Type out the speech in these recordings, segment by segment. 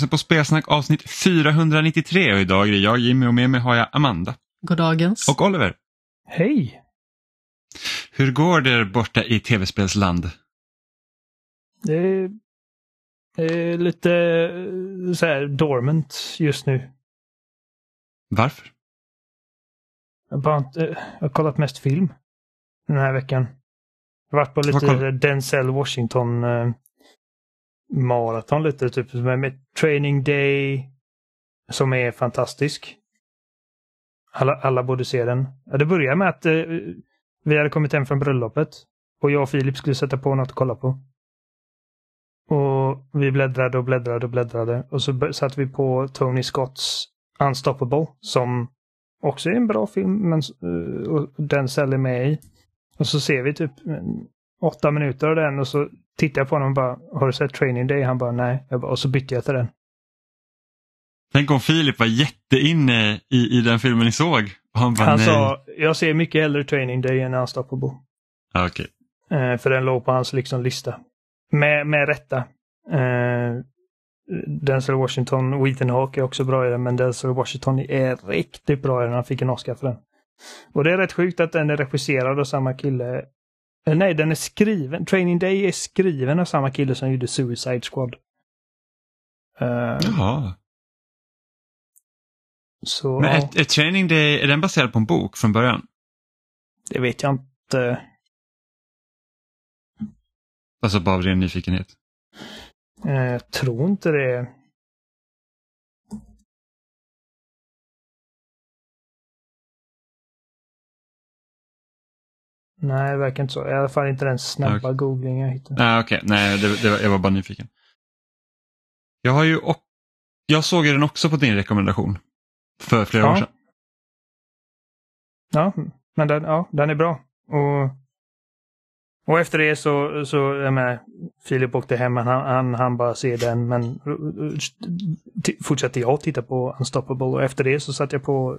Lyssnar på Spelsnack avsnitt 493 och idag är det jag Jimmy och med mig har jag Amanda. Goddagens. Och Oliver. Hej! Hur går det borta i tv-spelsland? Det är, är lite eh, så här dormant just nu. Varför? Jag har, bara inte, jag har kollat mest film den här veckan. Jag har varit på lite Denzel Washington eh, maraton lite, typ med Training Day som är fantastisk. Alla, alla borde se den. Ja, det började med att eh, vi hade kommit hem från bröllopet och jag och Filip skulle sätta på något att kolla på. Och vi bläddrade och bläddrade och bläddrade och så satte vi på Tony Scotts Unstoppable som också är en bra film men eh, och den säljer med i. Och så ser vi typ åtta minuter av den och så tittar jag på honom och bara Har du sett Training Day? Han bara nej. Bara, och så bytte jag till den. Tänk om Filip var jätteinne i, i den filmen ni såg. han bara, han nej. sa jag ser mycket hellre Training Day än Unstoppable. Ah, okay. Eh, för den låg på hans liksom lista. Med, med rätta. Eh, Denzel Washington och Ethan Hawke är också bra i den, men Denzel Washington är riktigt bra i den. Han fick en Oscar för den. Och det är rätt sjukt att den är regisserad av samma kille. Eh, nej, den är skriven. Training Day är skriven av samma kille som gjorde Suicide Squad. Uh, Jaha. Så, Men är, är Training Day, är den baserad på en bok från början? Det vet jag inte. Alltså bara av ren nyfikenhet? Eh, jag tror inte det. Nej, det verkar inte så. I alla fall inte den snabba okay. googling jag hittade. Nej, okej. Okay. Nej, det, det, jag var bara nyfiken. Jag har ju och, Jag såg den också på din rekommendation. För flera ja. år sedan. Ja, men den, ja, den är bra. Och och efter det så, så jag menar, Filip åkte hem, han, han, han bara ser den, men fortsatte jag titta på Unstoppable och efter det så satte jag på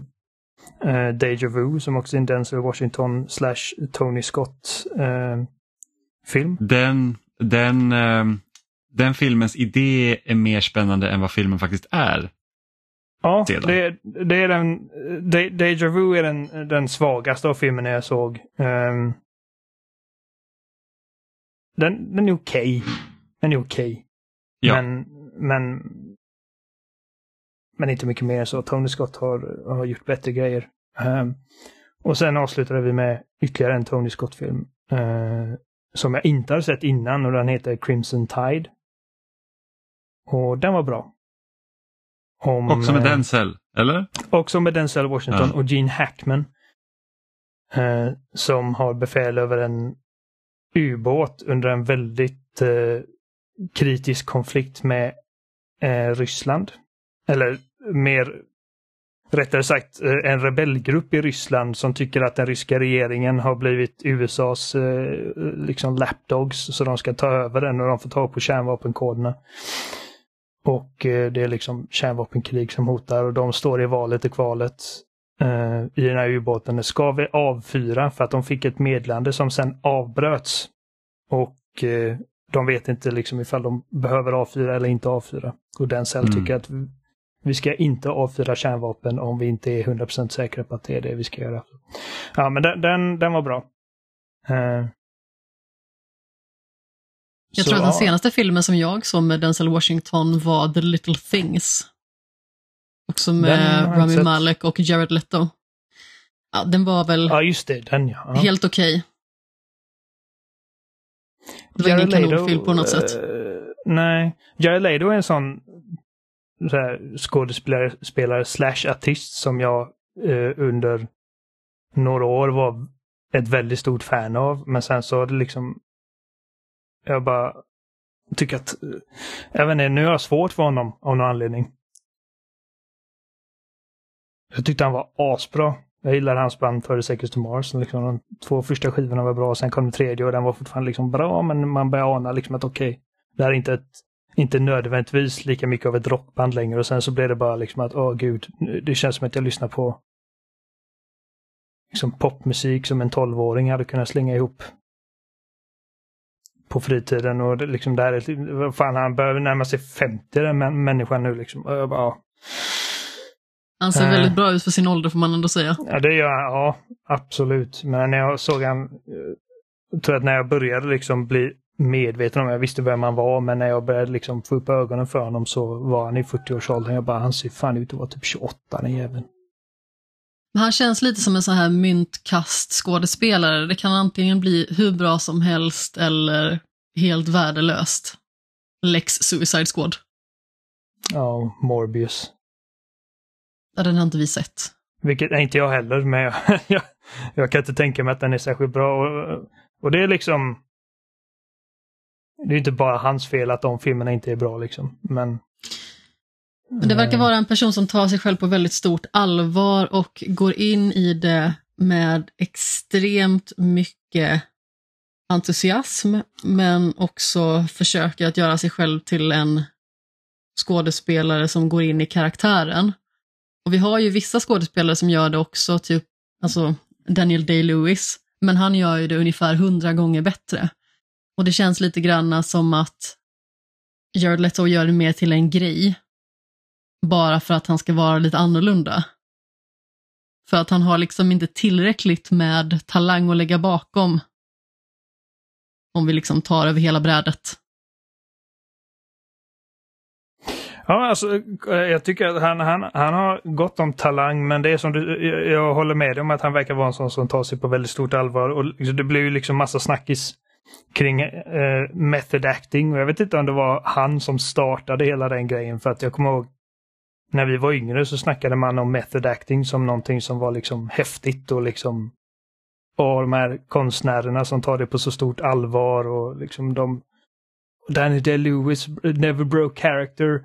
uh, Deja Vu som också är en Denzel Washington slash Tony Scott uh, film. Den, den, uh, den filmens idé är mer spännande än vad filmen faktiskt är. Ja, det, det, är den, De, Deja Vu är den, den svagaste av filmerna jag såg. Um, den, den är okej. Okay. Den är okej. Okay. Ja. Men, men, men inte mycket mer så. Tony Scott har, har gjort bättre grejer. Um, och sen avslutade vi med ytterligare en Tony Scott-film. Uh, som jag inte har sett innan och den heter Crimson Tide. Och den var bra. Om, också med uh, Denzel, eller? Också med Denzel Washington ja. och Gene Hackman. Uh, som har befäl över en ubåt under en väldigt eh, kritisk konflikt med eh, Ryssland. Eller mer rättare sagt eh, en rebellgrupp i Ryssland som tycker att den ryska regeringen har blivit USAs eh, liksom lapdogs så de ska ta över den och de får ta på kärnvapenkoderna. Och eh, det är liksom kärnvapenkrig som hotar och de står i valet och kvalet i den här ubåten. Ska vi avfyra? För att de fick ett meddelande som sen avbröts. Och de vet inte liksom ifall de behöver avfyra eller inte avfyra. Och den cell mm. tycker att vi ska inte avfyra kärnvapen om vi inte är 100% säkra på att det är det vi ska göra. Ja, men den, den, den var bra. Uh, jag så, tror att den senaste filmen som jag såg med Denzel Washington var The Little Things. Också med Rami Malek och Jared Leto. Ja, den var väl ja, just det, den, ja. helt okej. Okay. Det var Jared ingen kanonfilm på något sätt. Uh, nej, Jared Leto är en sån skådespelare spelare slash artist som jag eh, under några år var ett väldigt stort fan av. Men sen så har det liksom jag bara tycker att, eh, jag vet inte, nu har jag svårt för honom av någon anledning. Jag tyckte han var asbra. Jag gillade hans band 30 Seconds to Mars. Liksom, de två första skivorna var bra, sen kom den tredje och den var fortfarande liksom bra, men man börjar ana liksom att okej, okay, det här är inte ett inte nödvändigtvis lika mycket av ett rockband längre och sen så blev det bara liksom att, åh oh, gud, det känns som att jag lyssnar på liksom popmusik som en tolvåring hade kunnat slänga ihop. på fritiden och det, liksom där är, fan han börjar närma sig 50 den människan nu liksom. Och jag bara, ja. Han ser väldigt bra ut för sin ålder får man ändå säga. Ja det gör han, ja absolut. Men när jag såg han, jag tror att när jag började liksom bli medveten om, jag visste vem han var, men när jag började liksom få upp ögonen för honom så var han i 40-årsåldern. Jag bara, han ser fan ut att vara typ 28 den jäveln. Han känns lite som en sån här myntkastskådespelare. Det kan antingen bli hur bra som helst eller helt värdelöst. Lex Suicide Squad. Ja, Morbius. Ja, den har inte vi sett. Vilket, inte jag heller, men jag, jag, jag, kan inte tänka mig att den är särskilt bra. Och, och det är liksom... Det är inte bara hans fel att de filmerna inte är bra liksom, men... Men det verkar vara en person som tar sig själv på väldigt stort allvar och går in i det med extremt mycket entusiasm, men också försöker att göra sig själv till en skådespelare som går in i karaktären. Och vi har ju vissa skådespelare som gör det också, typ alltså Daniel Day-Lewis, men han gör ju det ungefär hundra gånger bättre. Och det känns lite granna som att Jared Leto gör det mer till en grej bara för att han ska vara lite annorlunda. För att han har liksom inte tillräckligt med talang att lägga bakom. Om vi liksom tar över hela brädet. Ja, alltså, jag tycker att han, han, han har gott om talang, men det är som du, jag håller med dig om att han verkar vara en sån som tar sig på väldigt stort allvar. Och det blir ju liksom massa snackis kring eh, method acting. Och jag vet inte om det var han som startade hela den grejen, för att jag kommer ihåg när vi var yngre så snackade man om method acting som någonting som var liksom häftigt och liksom och de här konstnärerna som tar det på så stort allvar och liksom de Danny Day-Lewis never broke character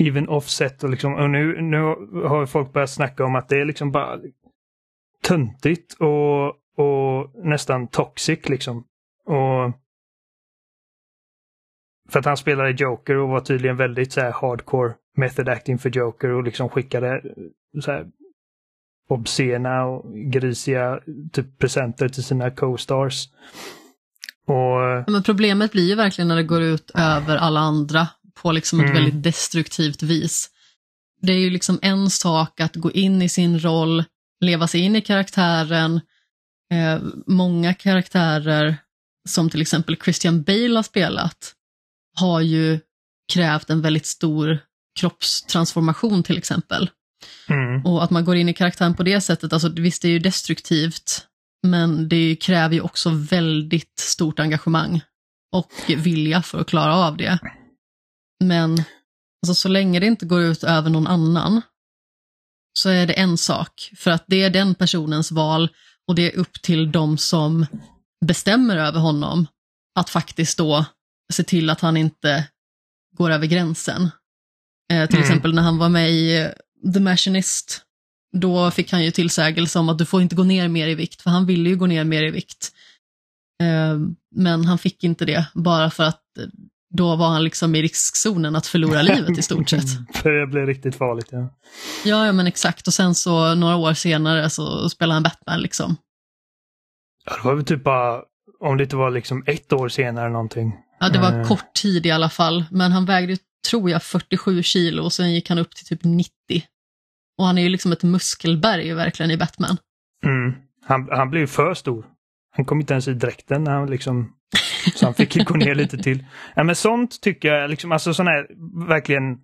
even offset och liksom och nu, nu har folk börjat snacka om att det är liksom bara töntigt och, och nästan toxic liksom. Och för att han spelade Joker och var tydligen väldigt så här hardcore method acting för Joker och liksom skickade så här obscena och grisiga typ presenter till sina co-stars. Och... Men problemet blir ju verkligen när det går ut över alla andra på liksom ett mm. väldigt destruktivt vis. Det är ju liksom en sak att gå in i sin roll, leva sig in i karaktären. Eh, många karaktärer som till exempel Christian Bale har spelat har ju krävt en väldigt stor kroppstransformation till exempel. Mm. Och att man går in i karaktären på det sättet, alltså visst det är ju destruktivt, men det kräver ju också väldigt stort engagemang och vilja för att klara av det. Men alltså, så länge det inte går ut över någon annan så är det en sak, för att det är den personens val och det är upp till de som bestämmer över honom att faktiskt då se till att han inte går över gränsen. Eh, till mm. exempel när han var med i eh, The Machinist, då fick han ju tillsägelse om att du får inte gå ner mer i vikt, för han ville ju gå ner mer i vikt. Eh, men han fick inte det, bara för att eh, då var han liksom i riskzonen att förlora livet i stort sett. för det blev riktigt farligt, ja. ja. Ja, men exakt. Och sen så några år senare så spelade han Batman liksom. Ja, det var väl typ bara, om det inte var liksom ett år senare någonting. Ja, det var uh... kort tid i alla fall. Men han vägde tror jag, 47 kilo och sen gick han upp till typ 90. Och han är ju liksom ett muskelberg verkligen i Batman. Mm. Han, han blev för stor. Han kom inte ens i dräkten när han liksom... Så han fick gå ner lite till. Ja, men sånt tycker jag, liksom, alltså sån här verkligen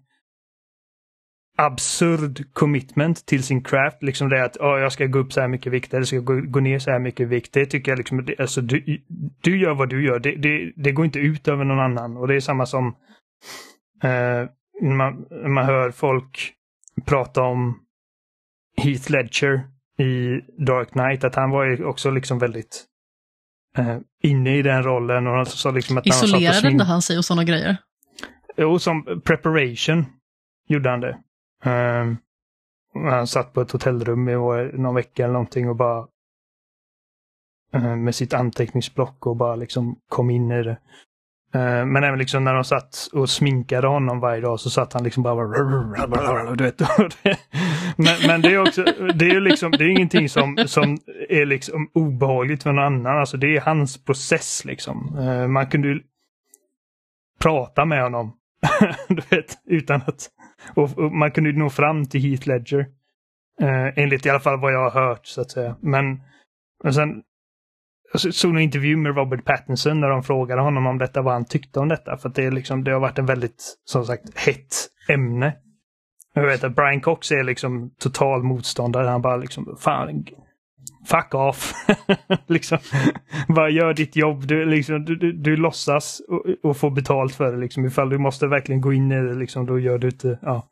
absurd commitment till sin craft. Liksom det att oh, jag ska gå upp så här mycket vikt eller ska gå, gå ner så här mycket vikt. Det tycker jag liksom, alltså du, du gör vad du gör. Det, det, det går inte ut över någon annan. Och det är samma som Eh, man, man hör folk prata om Heath Ledger i Dark Knight, att han var ju också liksom väldigt eh, inne i den rollen. Och så liksom att Isolerade inte han sig och sådana grejer? Jo, som preparation gjorde han det. Ehm, han satt på ett hotellrum i någon vecka eller någonting och bara ehm, med sitt anteckningsblock och bara liksom kom in i det. Ehm, men även liksom när de satt och sminkade honom varje dag så satt han liksom bara... Du vet, Men, men det är också, det är ju liksom, det är ingenting som, som är liksom obehagligt för någon annan. Alltså det är hans process liksom. Uh, man kunde ju prata med honom. du vet, utan att... Och, och, man kunde nå fram till Heath Ledger. Eh, enligt i alla fall vad jag har hört så att säga. Men, men sen jag såg en intervju med Robert Pattinson när de frågade honom om detta, vad han tyckte om detta. För det, är liksom, det har varit en väldigt, som sagt, hett ämne. Jag vet att Brian Cox är liksom total motståndare. Han bara liksom, fan, fuck off. liksom, bara gör ditt jobb. Du, liksom, du, du, du låtsas och, och får betalt för det. Liksom. Ifall du måste verkligen gå in i det, liksom, då gör du inte... Ja.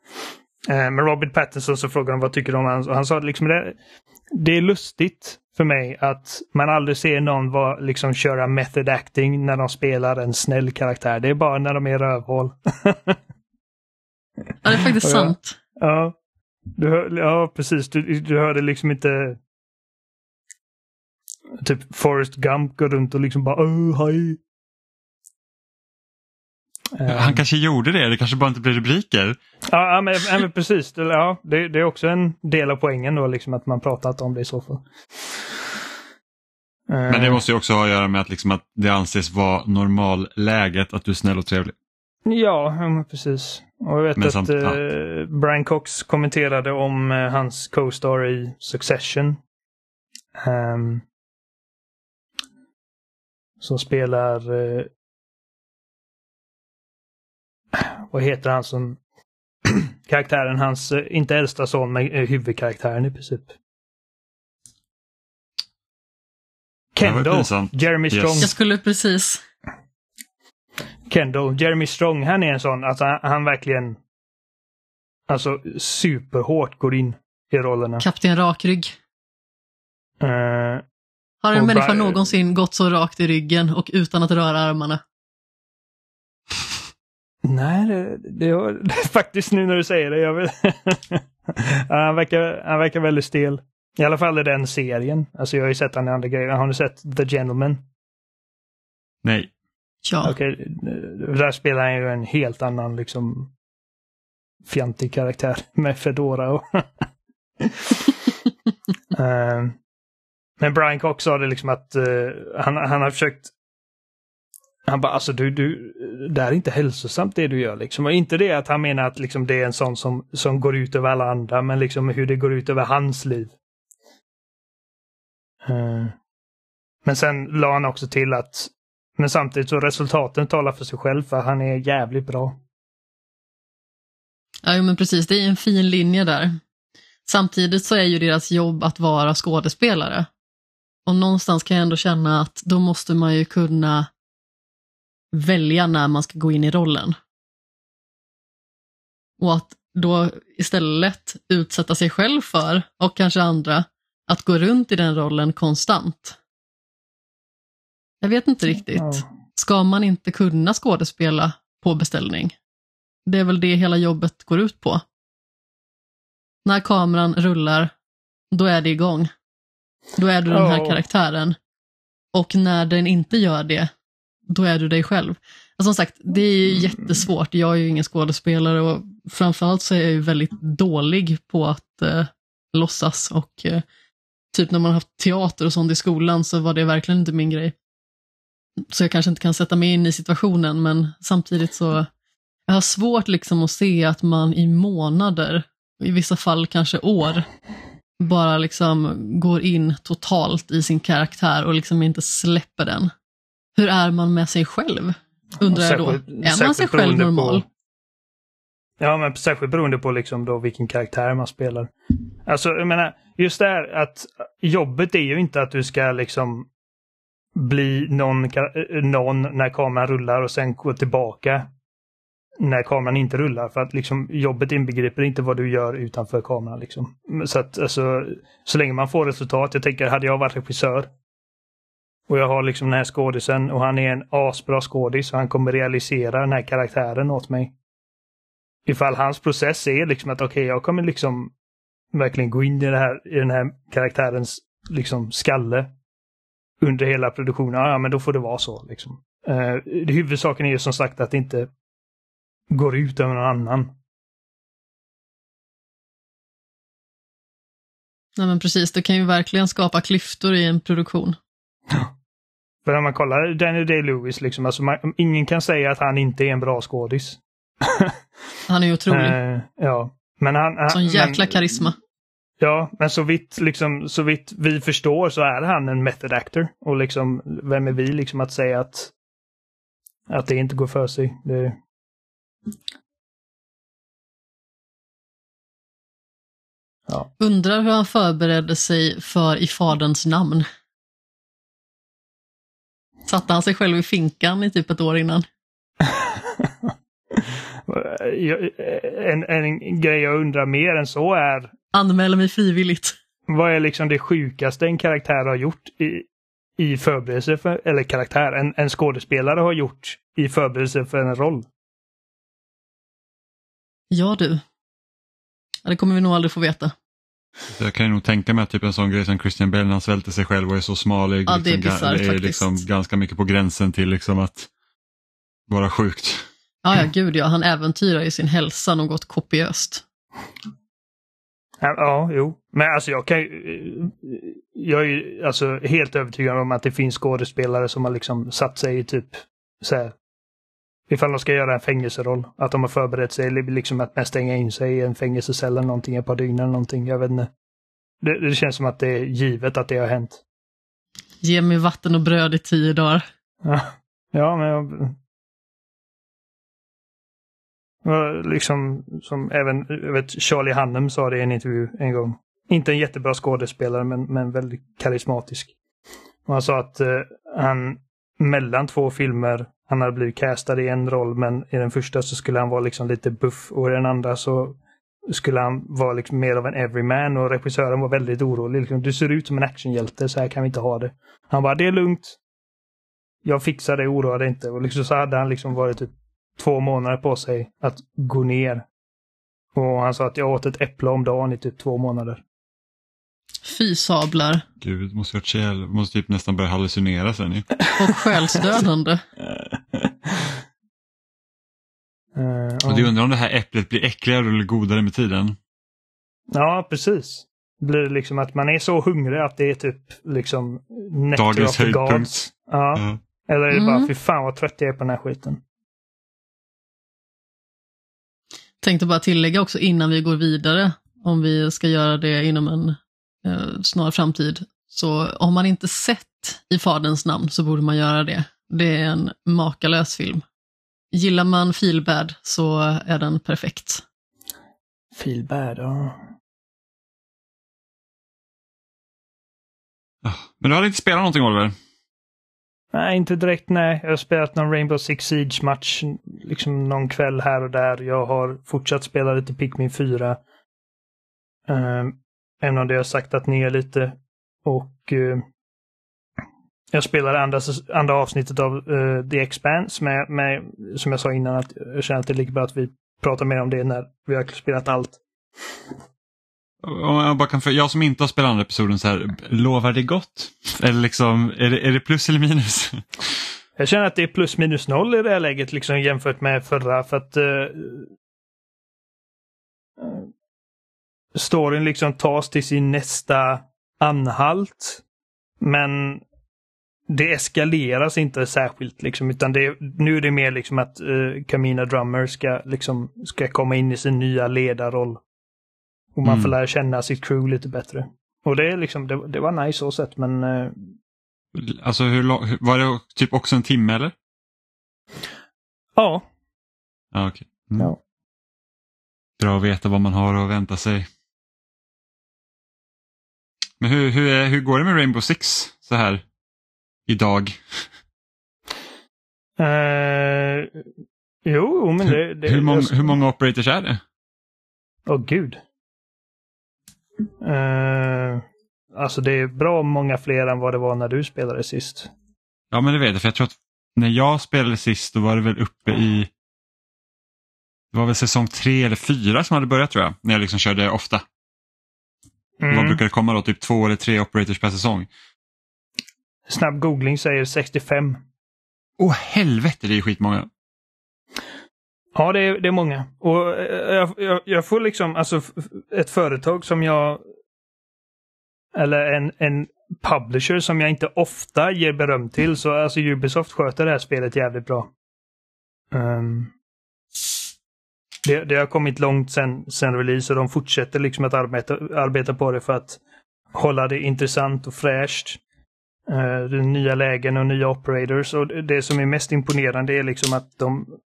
Eh, men Robert Pattinson så frågade han vad tycker du om han, han sa liksom det, det är lustigt för mig att man aldrig ser någon var, liksom köra method acting när de spelar en snäll karaktär. Det är bara när de är rövhål. Ja, det är faktiskt ja, sant. Ja, du hör, ja precis. Du, du hörde liksom inte typ Forrest Gump gå runt och liksom bara oh, hej. Han kanske gjorde det, det kanske bara inte blev rubriker. Ja, men, men precis. Ja, det, det, är också en del av poängen då, liksom att man pratat om det i så fall. Men det måste ju också ha att göra med att, liksom, att det anses vara normalläget att du är snäll och trevlig. Ja, precis. Och jag vet Men att samt, ja. Eh, Brian Cox kommenterade om eh, hans co-star i Succession. Um, som spelar... Uh, vad heter han som... karaktären, hans, inte äldsta son, men huvudkaraktären i princip. Kendall, Jeremy Strong. Yes. Jag skulle precis Kendall, Jeremy Strong, han är en sån, alltså han, han verkligen alltså superhårt går in i rollerna. Kapten Rakrygg. Uh, Har en människa någonsin gått så rakt i ryggen och utan att röra armarna? Nej, det, det, det, faktiskt nu när du säger det. Jag vill han, verkar, han verkar väldigt stel. I alla fall i den serien. Alltså jag har ju sett han i andra grejer. Har ni sett The Gentleman? Nej. Ja. Okej, där spelar han ju en helt annan liksom fjantig karaktär med Fedora och... uh, men Brian Cox sa det liksom att uh, han, han har försökt han bara, alltså du, du, det är inte hälsosamt det du gör liksom. Och inte det att han menar att liksom, det är en sån som, som går ut över alla andra, men liksom hur det går ut över hans liv. Uh, men sen la han också till att men samtidigt så resultaten talar för sig själv för han är jävligt bra. Ja, men precis. Det är en fin linje där. Samtidigt så är ju deras jobb att vara skådespelare. Och någonstans kan jag ändå känna att då måste man ju kunna välja när man ska gå in i rollen. Och att då istället utsätta sig själv för, och kanske andra, att gå runt i den rollen konstant. Jag vet inte riktigt. Ska man inte kunna skådespela på beställning? Det är väl det hela jobbet går ut på. När kameran rullar, då är det igång. Då är du den här karaktären. Och när den inte gör det, då är du dig själv. Alltså, som sagt, det är mm. jättesvårt. Jag är ju ingen skådespelare och framförallt så är jag ju väldigt dålig på att eh, låtsas och eh, typ när man har haft teater och sånt i skolan så var det verkligen inte min grej. Så jag kanske inte kan sätta mig in i situationen, men samtidigt så jag har svårt liksom att se att man i månader, i vissa fall kanske år, bara liksom går in totalt i sin karaktär och liksom inte släpper den. Hur är man med sig själv? Undrar jag då. Är man sig själv normal? På, ja, men särskilt beroende på liksom då vilken karaktär man spelar. Alltså, jag menar, just det här att jobbet är ju inte att du ska liksom bli någon, någon när kameran rullar och sen gå tillbaka när kameran inte rullar. För att liksom, jobbet inbegriper inte vad du gör utanför kameran. Liksom. Så att alltså, så länge man får resultat. Jag tänker, hade jag varit regissör och jag har liksom den här skådisen och han är en asbra skådis och han kommer realisera den här karaktären åt mig. Ifall hans process är liksom att okej, okay, jag kommer liksom verkligen gå in i, det här, i den här karaktärens liksom skalle under hela produktionen, ja men då får det vara så. Liksom. Eh, huvudsaken är ju som sagt att inte går ut över någon annan. Nej men precis, det kan ju verkligen skapa klyftor i en produktion. För när man kollar Daniel Day-Lewis, liksom, alltså man, ingen kan säga att han inte är en bra skådis. Han är ju otrolig. Eh, ja. Men han, han, Sån jäkla men, karisma. Ja, men så vitt, liksom, så vitt vi förstår så är han en method actor. Och liksom, vem är vi liksom att säga att, att det inte går för sig? Det... Ja. Undrar hur han förberedde sig för I Faderns namn. Satte han sig själv i finkan i typ ett år innan? En, en grej jag undrar mer än så är, Anmäler mig frivilligt. vad är liksom det sjukaste en karaktär har gjort i, i förberedelse för, eller karaktär, en, en skådespelare har gjort i förberedelse för en roll? Ja du. Ja, det kommer vi nog aldrig få veta. Jag kan ju nog tänka mig att typ en sån grej som Christian Bale när han svälter sig själv och är så smalig. Ja, det är liksom, bisarrt är liksom ganska mycket på gränsen till liksom att vara sjukt. Ja, ja, gud ja. Han äventyrar ju sin hälsa något kopiöst. Ja, ja, jo. Men alltså jag kan Jag är ju alltså helt övertygad om att det finns skådespelare som har liksom satt sig i typ så här. Ifall de ska göra en fängelseroll. Att de har förberett sig liksom att stänga in sig i en fängelsecell eller någonting, ett par dygn eller någonting. Jag vet inte. Det, det känns som att det är givet att det har hänt. Ge mig vatten och bröd i tio dagar. Ja, ja men jag... Ja, Liksom som även jag vet, Charlie Hunnam sa det i en intervju en gång. Inte en jättebra skådespelare men, men väldigt karismatisk. Och han sa att eh, han mellan två filmer, han hade blivit castad i en roll men i den första så skulle han vara liksom lite buff och i den andra så skulle han vara liksom mer av en everyman och regissören var väldigt orolig. Liksom, du ser ut som en actionhjälte, så här kan vi inte ha det. Han bara, det är lugnt jag fixar det, oroa dig inte. Och liksom så hade han liksom varit typ två månader på sig att gå ner. Och han sa att jag åt ett äpple om dagen i typ två månader. Fy sablar. Gud, måste varit måste typ nästan börja hallucinera sen ju. Och själsdödande. Eh, Och du undrar om det här äpplet blir äckligare eller godare med tiden? ja, precis. Blir det liksom att man är så hungrig att det är typ liksom Dagens höjdpunkt. Ja. Ja. Eller är det bara, Mm. fy fan vad trött jag är på den här skiten. Tänkte bara tillägga också innan vi går vidare, om vi ska göra det inom en eh, snar framtid. Så om man inte sett I Faderns namn så borde man göra det. Det är en makalös film. Gillar man Feelbad så är den perfekt. Feel bad, ja. Men du hade inte spelat någonting Oliver? Nej, inte direkt nej. Jag har spelat någon Rainbow Six Siege-match liksom någon kväll här och där. Jag har fortsatt spela lite Pikmin 4. Um, även om det har sagt att ni är lite. Och eh, jag spelar andra, andra avsnittet av eh, The Expanse med, med, som jag sa innan, att jag känner att det är lika bra att vi pratar mer om det när vi har spelat allt. Om jag, bara kan, för jag som inte har spelat andra episoden, så här, lovar det gott? Eller liksom, är det, är det plus eller minus? Jag känner att det är plus minus noll i det här läget liksom jämfört med förra för att eh, storyn liksom tas till sin nästa anhalt. Men det eskaleras inte särskilt liksom utan det, nu är det mer liksom att uh, Camina Drummer ska liksom ska komma in i sin nya ledarroll. Och man Mm. får lära känna sitt crew lite bättre. Och det är liksom, det, det var nice så sett men eh, Alltså hur, lång- var det typ också en timme eller? ja. Ja, okej. Mm. Ja. Bra att veta vad man har att vänta sig. Men hur, hur, är, hur går det med Rainbow Six så här idag? Eh, jo, men det... det hur, många, hur många operators är det? Åh gud. Eh, alltså det är bra många fler än vad det var när du spelade sist. Ja men det vet jag, för jag tror att när jag spelade sist då var det väl uppe i det var väl säsong tre eller fyra som hade börjat tror jag, när jag liksom körde ofta. Mm. Vad brukar det komma då? Typ två eller tre operators per säsong? Snabb googling säger 65. Åh helvete, det är skitmånga. Ja, det är, det är många. Och eh, jag, jag, jag får liksom, alltså ett företag som jag eller en, en publisher som jag inte ofta ger beröm till. Så alltså Ubisoft sköter det här spelet jävligt bra. Um, det, det, har kommit långt sen, sen release och de fortsätter liksom att arbeta, arbeta på det för att hålla det intressant och fräscht. Uh, nya lägen och nya operators och det som är mest imponerande är liksom att de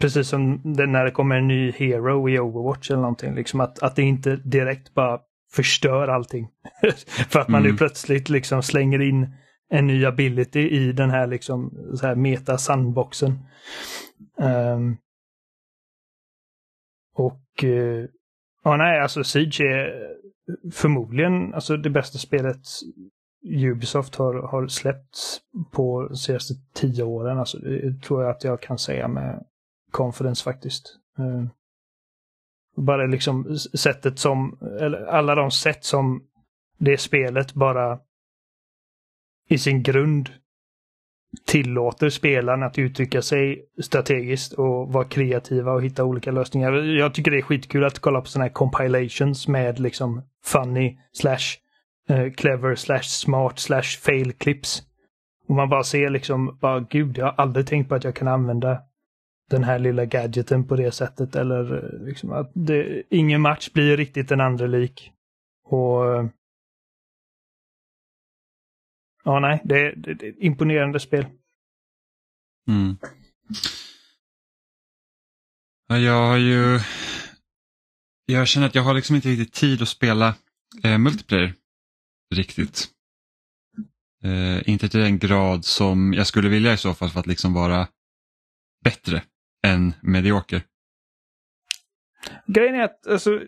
Precis som när det kommer en ny hero i Overwatch eller någonting, liksom att, att det inte direkt bara förstör allting. För att man mm. nu plötsligt liksom slänger in en ny ability i den här liksom så här meta sandboxen. Um, och uh, ja, nej, alltså Siege är förmodligen alltså det bästa spelet Ubisoft har, har släppt på de senaste tio åren. Alltså, det tror jag att jag kan säga med confidence faktiskt. Uh, bara liksom sättet som, eller alla de sätt som det spelet bara i sin grund tillåter spelarna att uttrycka sig strategiskt och vara kreativa och hitta olika lösningar. Jag tycker det är skitkul att kolla på sådana här compilations med liksom funny slash eh, clever slash smart slash fail clips. Och man bara ser liksom, bara gud, jag har aldrig tänkt på att jag kan använda den här lilla gadgeten på det sättet eller eh, liksom att det, ingen match blir riktigt den andra lik. Och eh, Ja, nej, det är, det är ett imponerande spel. Mm. Ja, jag har ju... Jag känner att jag har liksom inte riktigt tid att spela eh, multiplayer riktigt. Eh, inte till den grad som jag skulle vilja i så fall för att liksom vara bättre än medioker. Grejen är att alltså,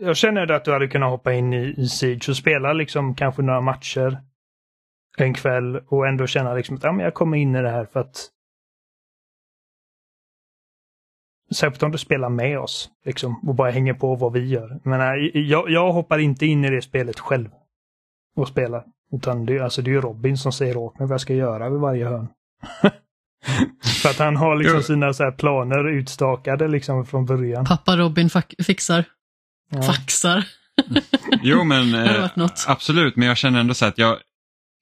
jag känner att du hade kunnat hoppa in i, i Siege och spela liksom kanske några matcher en kväll och ändå känna liksom att ja, men jag kommer in i det här för att Särskilt om du spelar med oss liksom, och bara hänger på vad vi gör. Men, jag, jag hoppar inte in i det spelet själv och spelar. Utan det, alltså, det är Robin som säger åt mig vad jag ska göra vid varje hörn. För att han har liksom sina så planer utstakade liksom från början. Pappa Robin fixar. Ja. Faxar. jo men eh, absolut, men jag känner ändå så att jag,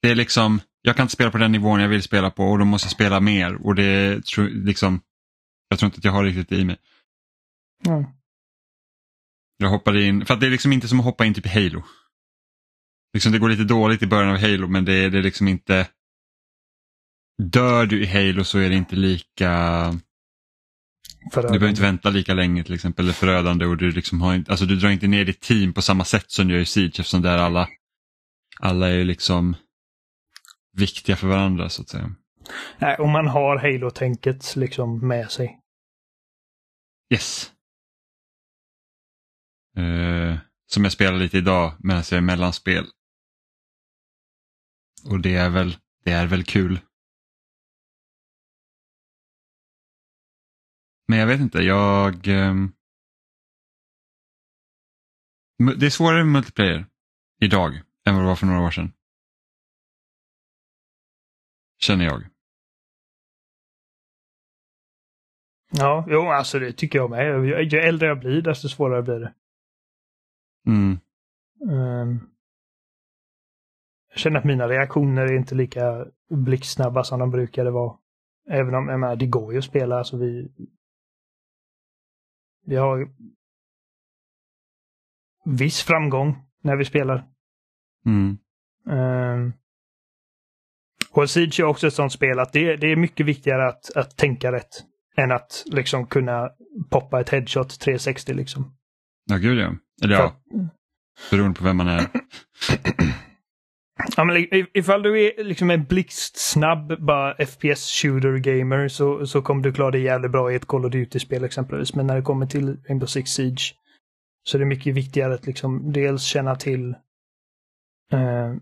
det är liksom, jag kan inte spela på den nivån jag vill spela på och då måste jag spela mer och det liksom, jag tror inte att jag har riktigt det i mig. Mm. Jag hoppade in, för att det är liksom inte som att hoppa in typ i Halo. Liksom det går lite dåligt i början av Halo men det, det är liksom inte, dör du i Halo så är det inte lika Förödande. Du behöver inte vänta lika länge till exempel, eller förödande och du, liksom har inte, alltså du drar inte ner ditt team på samma sätt som du gör i Siege eftersom där alla, alla är liksom viktiga för varandra så att säga. Nej, och man har Halo-tänket liksom med sig. Yes. Uh, som jag spelar lite idag medan jag är mellanspel. Och det är väl, det är väl kul. Men jag vet inte, jag... Um... Det är svårare med multiplayer idag än vad det var för några år sedan. Känner jag. Ja, jo alltså det tycker jag med. Ju äldre jag blir desto svårare blir det. Mm. Um, jag känner att mina reaktioner är inte lika blixtsnabba som de brukade vara. Även om, jag menar, det går ju att spela, alltså vi... Vi har viss framgång när vi spelar. Mm. Um, och Siege är också ett sånt spel att det, det är mycket viktigare att, att tänka rätt än att liksom kunna poppa ett headshot 360 liksom. Ja, gud ja. Eller ja, beroende på vem man är. Ja, men ifall du är liksom en blixtsnabb bara FPS shooter gamer så, så kommer du klara dig jävligt bra i ett Call of Duty-spel exempelvis. Men när det kommer till Rainbow Six Siege så är det mycket viktigare att liksom dels känna till eh,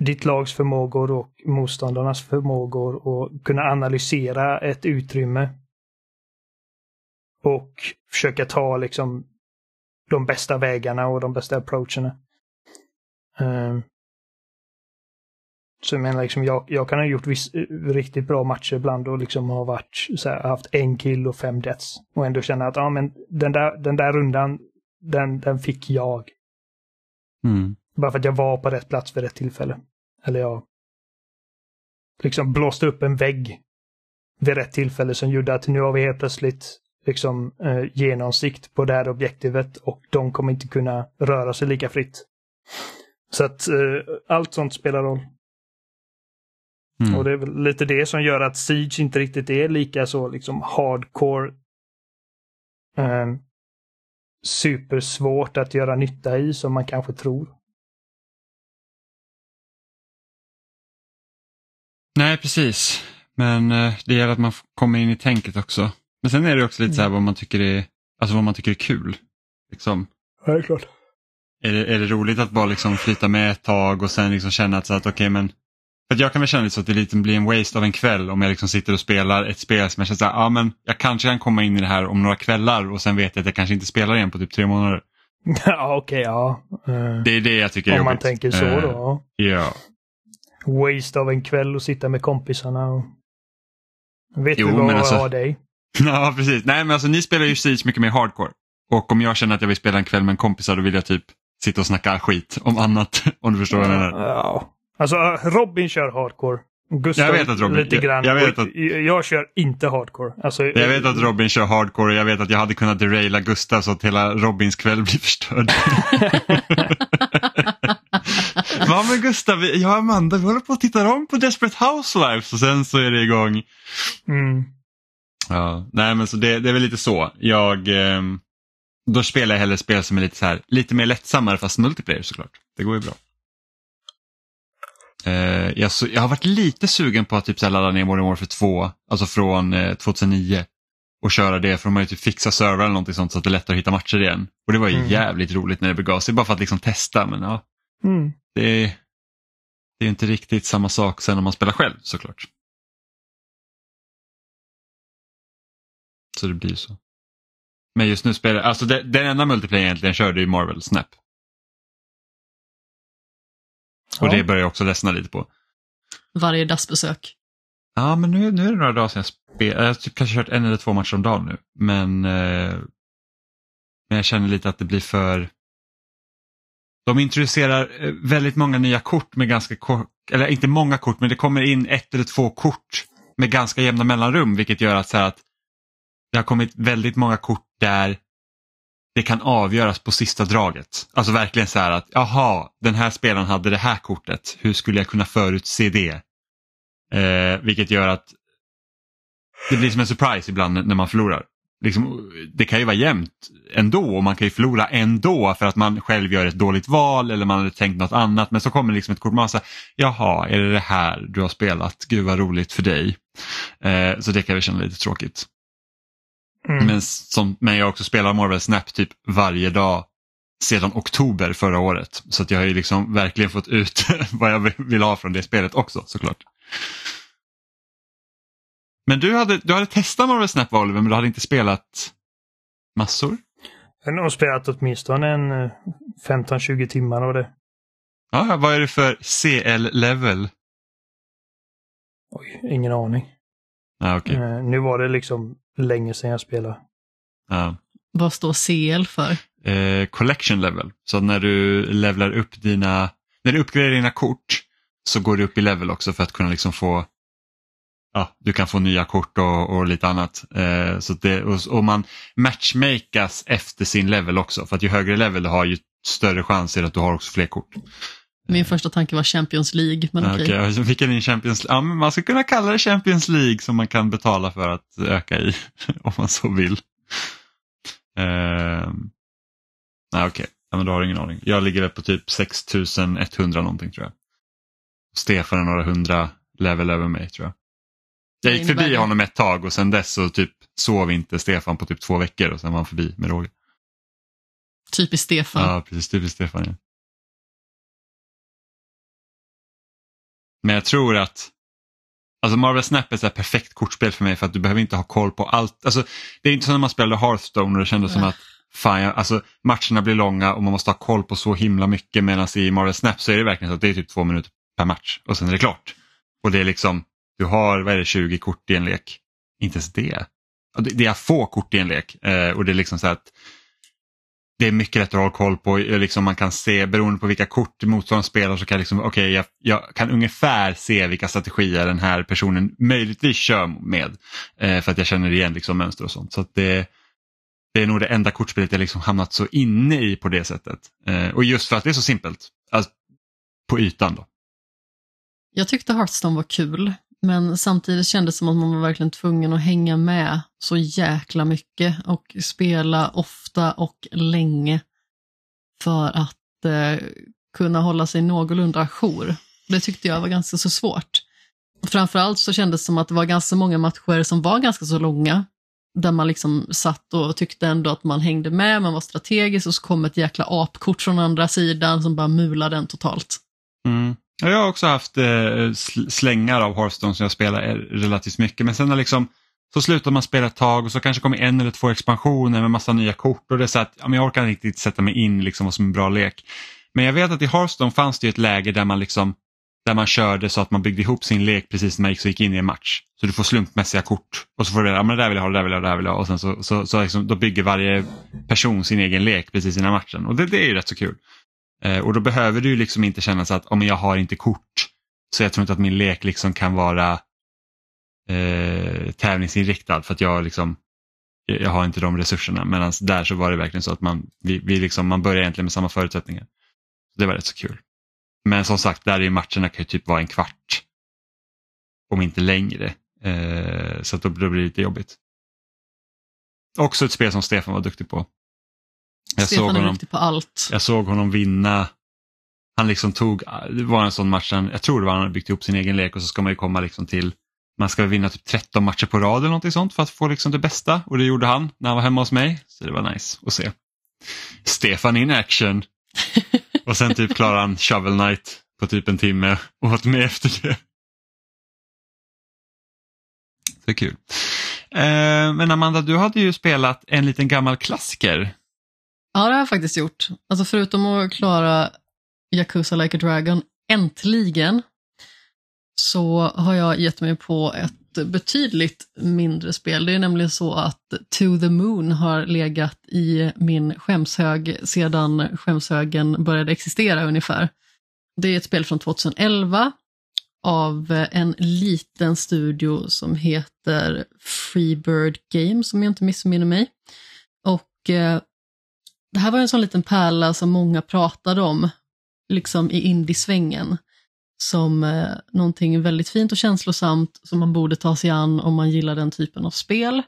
ditt lags förmågor och motståndarnas förmågor och kunna analysera ett utrymme. Och försöka ta liksom de bästa vägarna och de bästa approacherna. Um, så jag menar, liksom, jag, jag kan ha gjort viss, riktigt bra matcher ibland och liksom har varit, här, haft en kill och fem deaths. Och ändå känna att ja, men den, där, den där rundan, den, den fick jag. Mm. Bara för att jag var på rätt plats vid rätt tillfälle. Eller jag liksom blåste upp en vägg vid rätt tillfälle som gjorde att nu har vi helt plötsligt liksom eh, genomsikt på det här objektivet och de kommer inte kunna röra sig lika fritt. Så att eh, allt sånt spelar roll. Mm. Och det är väl lite det som gör att Siege inte riktigt är lika så liksom hardcore eh, supersvårt att göra nytta i som man kanske tror. Nej, precis. Men eh, det gäller att man komma in i tänket också. Men sen är det också lite så här vad man tycker är, alltså vad man tycker är kul. Liksom. Ja, det är klart. Är det, är det roligt att bara liksom flyta med ett tag och sen liksom känna att, så att okej men för att jag kan väl känna lite så att det lite blir en waste av en kväll om jag liksom sitter och spelar ett spel som jag känner så här, ja men jag kanske kan komma in i det här om några kvällar och sen vet jag att jag kanske inte spelar igen på typ tre månader. ja, okej, ja. Eh, Det är det jag tycker är om man jobbigt. tänker så Eh, då. Ja. Waste av en kväll och sitta med kompisarna och... Vet Jo, du vad men alltså- jag har dig? ja, precis. Nej men alltså ni spelar ju Siege mycket mer hardcore. Och om jag känner att jag vill spela en kväll med en kompisar då vill jag typ sitta och snacka skit om annat. Om du förstår vad jag menar. Ja. Alltså Robin kör hardcore. Gustav Jag vet att Robin- lite grann. jag vet att- jag, jag kör inte hardcore. Alltså, Jag vet att Robin kör hardcore och jag vet att jag hade kunnat deraila Gustav så att hela Robins kväll blir förstörd. Ja men Gustav, jag och Amanda vi håller på att titta om på Desperate Housewives och sen så är det igång. Mm. Ja, nej men så det, det är väl lite så. Jag, ehm, då spelar jag hellre spel som är lite så här, lite mer lättsammare fast multiplayer såklart. Det går ju bra. Eh, jag, så, jag har varit lite sugen på att typ så här ladda ner Modern Warfare 2, alltså från eh, 2009 och köra det för de har ju typ fixat server eller någonting sånt så att det är lättare att hitta matcher igen. Och det var ju Mm. jävligt roligt när det begav sig, bara för att liksom testa men ja, Mm. Det är, det är inte riktigt samma sak sen om man spelar själv såklart. Så det blir så. Men just nu spelar alltså det, den enda multiplayer jag egentligen körde är Marvel Snap. Och Ja. det börjar jag också ledsna lite på. Varje dagsbesök. Ja, men nu, nu är det några dagar sedan jag spelade. Jag har typ kanske kört en eller två matcher om dagen nu. Men, eh, men jag känner lite att det blir för... De introducerar eh, väldigt många nya kort med ganska kort, eller inte många kort, men det kommer in ett eller två kort med ganska jämna mellanrum, vilket gör att, så här att det har kommit väldigt många kort där det kan avgöras på sista draget. Alltså verkligen så här att, jaha, den här spelaren hade det här kortet, hur skulle jag kunna förutse det? Eh, vilket gör att det blir som en surprise ibland när man förlorar. Liksom, det kan ju vara jämnt ändå och man kan ju förlora ändå för att man själv gör ett dåligt val eller man hade tänkt något annat men så kommer liksom ett kort man säger jaha, är det det här du har spelat? Gud vad roligt för dig. Eh, så det kan jag känna lite tråkigt. Mm. Men, som, men jag också spelat Marvel Snap typ varje dag sedan oktober förra året. Så att jag har ju liksom verkligen fått ut vad jag vill ha från det spelet också såklart. Men du hade, du hade testat Marvel Snap Oliver, men du hade inte spelat massor? Jag har nog spelat åtminstone en eh, 15-20 timmar av det. Ja, vad är det för CL-level? Oj, ingen aning. Ja, okej. Eh, nu var det liksom länge sedan jag spelade. Ja. Vad står CL för? Eh, collection level, så när du levlar upp dina, när du uppgraderar dina kort så går du upp i level också för att kunna liksom få Ja, du kan få nya kort och, och lite annat. Eh, så det, och, och man matchmakas efter sin level också. För att ju högre level du har ju större chanser att du har också fler kort. Min första tanke var Champions League, men okej. Okej, okay. vilken är Champions League? Ja, men man ska kunna kalla det Champions League som man kan betala för att öka i om man så vill. Uh, nej, okej, ja, men då har du ingen aning. Jag ligger väl på typ 6100 någonting tror jag. Stefan är några hundra level över mig tror jag. Jag gick förbi honom ett tag och sen dess så typ sov inte Stefan på typ två veckor och sen var han förbi med råge. Typiskt Stefan. Ja, precis. Typiskt Stefan. Ja. Men jag tror att Alltså Marvel Snap är ett perfekt kortspel för mig för att du behöver inte ha koll på allt. Alltså, det är inte som när man spelade Hearthstone och det kändes som att fan, alltså, matcherna blir långa och man måste ha koll på så himla mycket medan i Marvel Snap så är det verkligen så att det är typ två minuter per match och sen är det klart. Och det är liksom, du har vad är det, 20 kort i en lek. Inte ens det. Det är få kort i en lek eh, och det är liksom så att det är mycket lättare att hålla koll på. Eh, liksom man kan se, beroende på vilka kort motståndaren spelar så kan jag, liksom, okay, jag, jag, kan ungefär se vilka strategier den här personen möjligtvis kör med. Eh, för att jag känner igen liksom mönster och sånt. Så det, det är nog det enda kortspelet jag liksom hamnat så inne i på det sättet. Eh, och just för att det är så simpelt. Alltså, på ytan då. Jag tyckte Hearthstone var kul, men samtidigt kändes det som att man var verkligen tvungen att hänga med så jäkla mycket och spela ofta och länge för att eh, kunna hålla sig någorlunda ajour. Det tyckte jag var ganska så svårt. Framförallt så kändes det som att det var ganska många matcher som var ganska så långa. Där man liksom satt och tyckte ändå att man hängde med, man var strategisk och så kom ett jäkla apkort från andra sidan som bara mulade den totalt. Mm. Jag har också haft eh, slängar av Hearthstone som jag spelar eh, relativt mycket men sen har liksom så slutar man spela ett tag och så kanske kommer en eller två expansioner med massa nya kort och det är så att ja, men jag orkar inte riktigt sätta mig in liksom vad som är en bra lek. Men jag vet att i Hearthstone fanns det ett läge där man liksom där man körde så att man byggde ihop sin lek precis när man gick, så gick in i en match. Så du får slumpmässiga kort och så får du ja, men det där vill jag ha, det där vill jag ha, det där vill jag ha och sen så, så, så liksom, då bygger varje person sin egen lek precis innan matchen och det, det är ju rätt så kul. Eh, och då behöver du liksom inte känna så att om jag har inte kort så jag tror inte att min lek liksom kan vara eh, tävlingsinriktad för att jag liksom jag har inte de resurserna medan där så var det verkligen så att man, vi, vi liksom, man börjar egentligen med samma förutsättningar. Det var rätt så kul. Men som sagt, där i matcherna kan ju typ vara en kvart. Om inte längre. Eh, så att då, då blir det lite jobbigt. Också ett spel som Stefan var duktig på. Jag Stefan såg honom, på allt. Jag såg honom vinna. Han liksom tog, det var en sån match, jag tror det var han hade byggt ihop sin egen lek och så ska man ju komma liksom till, man ska vinna typ 13 matcher på rad eller någonting sånt för att få liksom det bästa och det gjorde han när han var hemma hos mig. Så det var nice att se. Stefan in action. och sen typ klarade han Shovel Knight på typ en timme och åt med efter det. Det är kul. Eh, men Amanda, du hade ju spelat en liten gammal klassiker Ja, det har jag faktiskt gjort. Alltså förutom att klara Yakuza Like a Dragon, äntligen, så har jag gett mig på ett betydligt mindre spel. Det är nämligen så att To the Moon har legat i min skämshög sedan skämshögen började existera ungefär. Det är ett spel från 2011 av en liten studio som heter Freebird Games om jag inte missminner mig. Och eh, det här var en sån liten pärla som många pratade om, liksom i indiesvängen, som eh, någonting väldigt fint och känslosamt som man borde ta sig an om man gillar den typen av spel.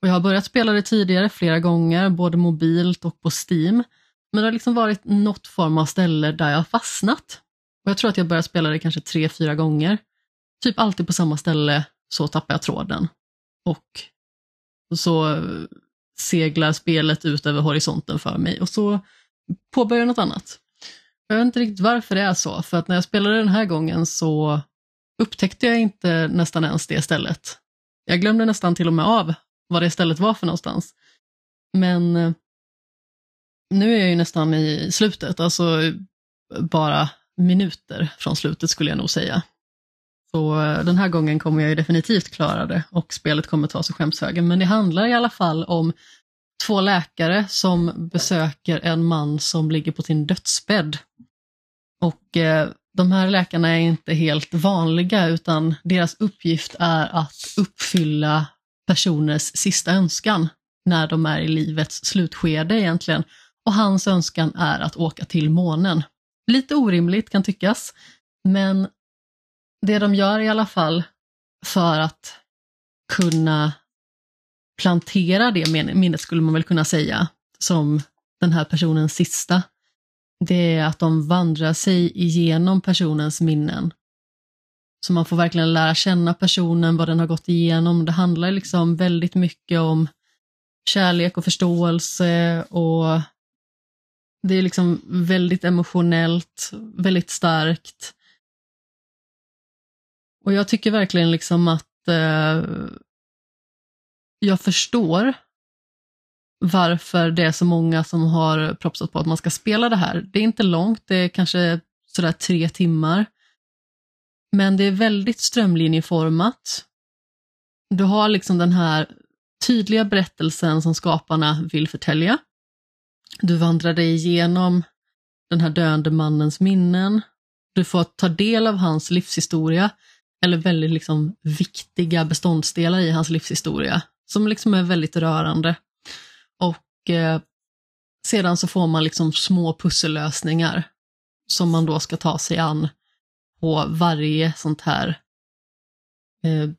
Och jag har börjat spela det tidigare flera gånger, både mobilt och på Steam, men det har liksom varit något form av ställe där jag har fastnat. Och jag tror att jag börjat spela det kanske tre, fyra gånger. Typ alltid på samma ställe, så tappar jag tråden. Och så eh, seglar spelet ut över horisonten för mig och så påbörjar jag något annat. Jag vet inte riktigt varför det är så, för att när jag spelade den här gången så upptäckte jag inte nästan ens det stället. Jag glömde nästan till och med av vad det stället var för någonstans. Men eh, nu är jag ju nästan i slutet, alltså bara minuter från slutet skulle jag nog säga. Så eh, den här gången kommer jag ju definitivt klara det och spelet kommer ta sig skämshögen. Men det handlar i alla fall om två läkare som besöker en man som ligger på sin dödsbädd. Och eh, de här läkarna är inte helt vanliga utan deras uppgift är att uppfylla personers sista önskan när de är i livets slutskede egentligen. Och hans önskan är att åka till månen. Lite orimligt kan tyckas, men det de gör i alla fall för att kunna plantera det minnet skulle man väl kunna säga som den här personens sista. Det är att de vandrar sig igenom personens minnen. Så man får verkligen lära känna personen, vad den har gått igenom. Det handlar liksom väldigt mycket om kärlek och förståelse och det är liksom väldigt emotionellt, väldigt starkt. Och jag tycker verkligen liksom att eh, jag förstår varför det är så många som har propsat på att man ska spela det här. Det är inte långt, det är kanske sådär tre timmar. Men det är väldigt strömlinjeformat. Du har liksom den här tydliga berättelsen som skaparna vill förtälja. Du vandrar dig igenom den här döende mannens minnen. Du får ta del av hans livshistoria, eller väldigt liksom viktiga beståndsdelar i hans livshistoria, som liksom är väldigt rörande. Och eh, sedan så får man liksom små pussellösningar som man då ska ta sig an på varje sånt här eh,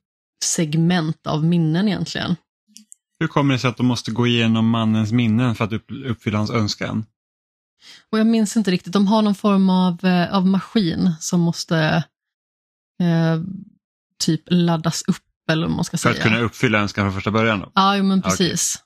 segment av minnen egentligen. Hur kommer det sig att de måste gå igenom mannens minnen för att uppfylla hans önskan? Och jag minns inte riktigt, de har någon form av, eh, av maskin som måste eh, typ laddas upp eller vad man ska säga. För att kunna uppfylla önskan från första början? Då? Ja, jo, men precis. Okay.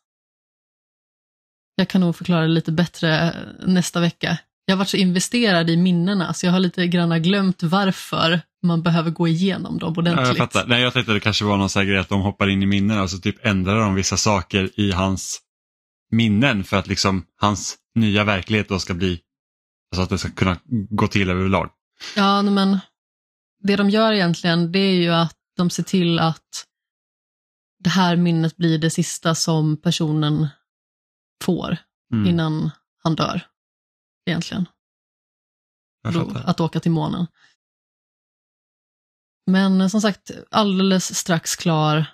Jag kan nog förklara det lite bättre nästa vecka. Jag har varit så investerad i minnena så jag har lite grann glömt varför man behöver gå igenom dem ordentligt. Ja, jag fattar. Nej, jag tänkte att det kanske var någon grej att de hoppar in i minnena och så typ ändrar de vissa saker i hans minnen för att liksom hans nya verklighet då ska bli, alltså att det ska kunna gå till överlag. Ja, men det de gör egentligen det är ju att de ser till att det här minnet blir det sista som personen får mm. innan han dör. Egentligen. Då, att åka till månen. Men som sagt, alldeles strax klar.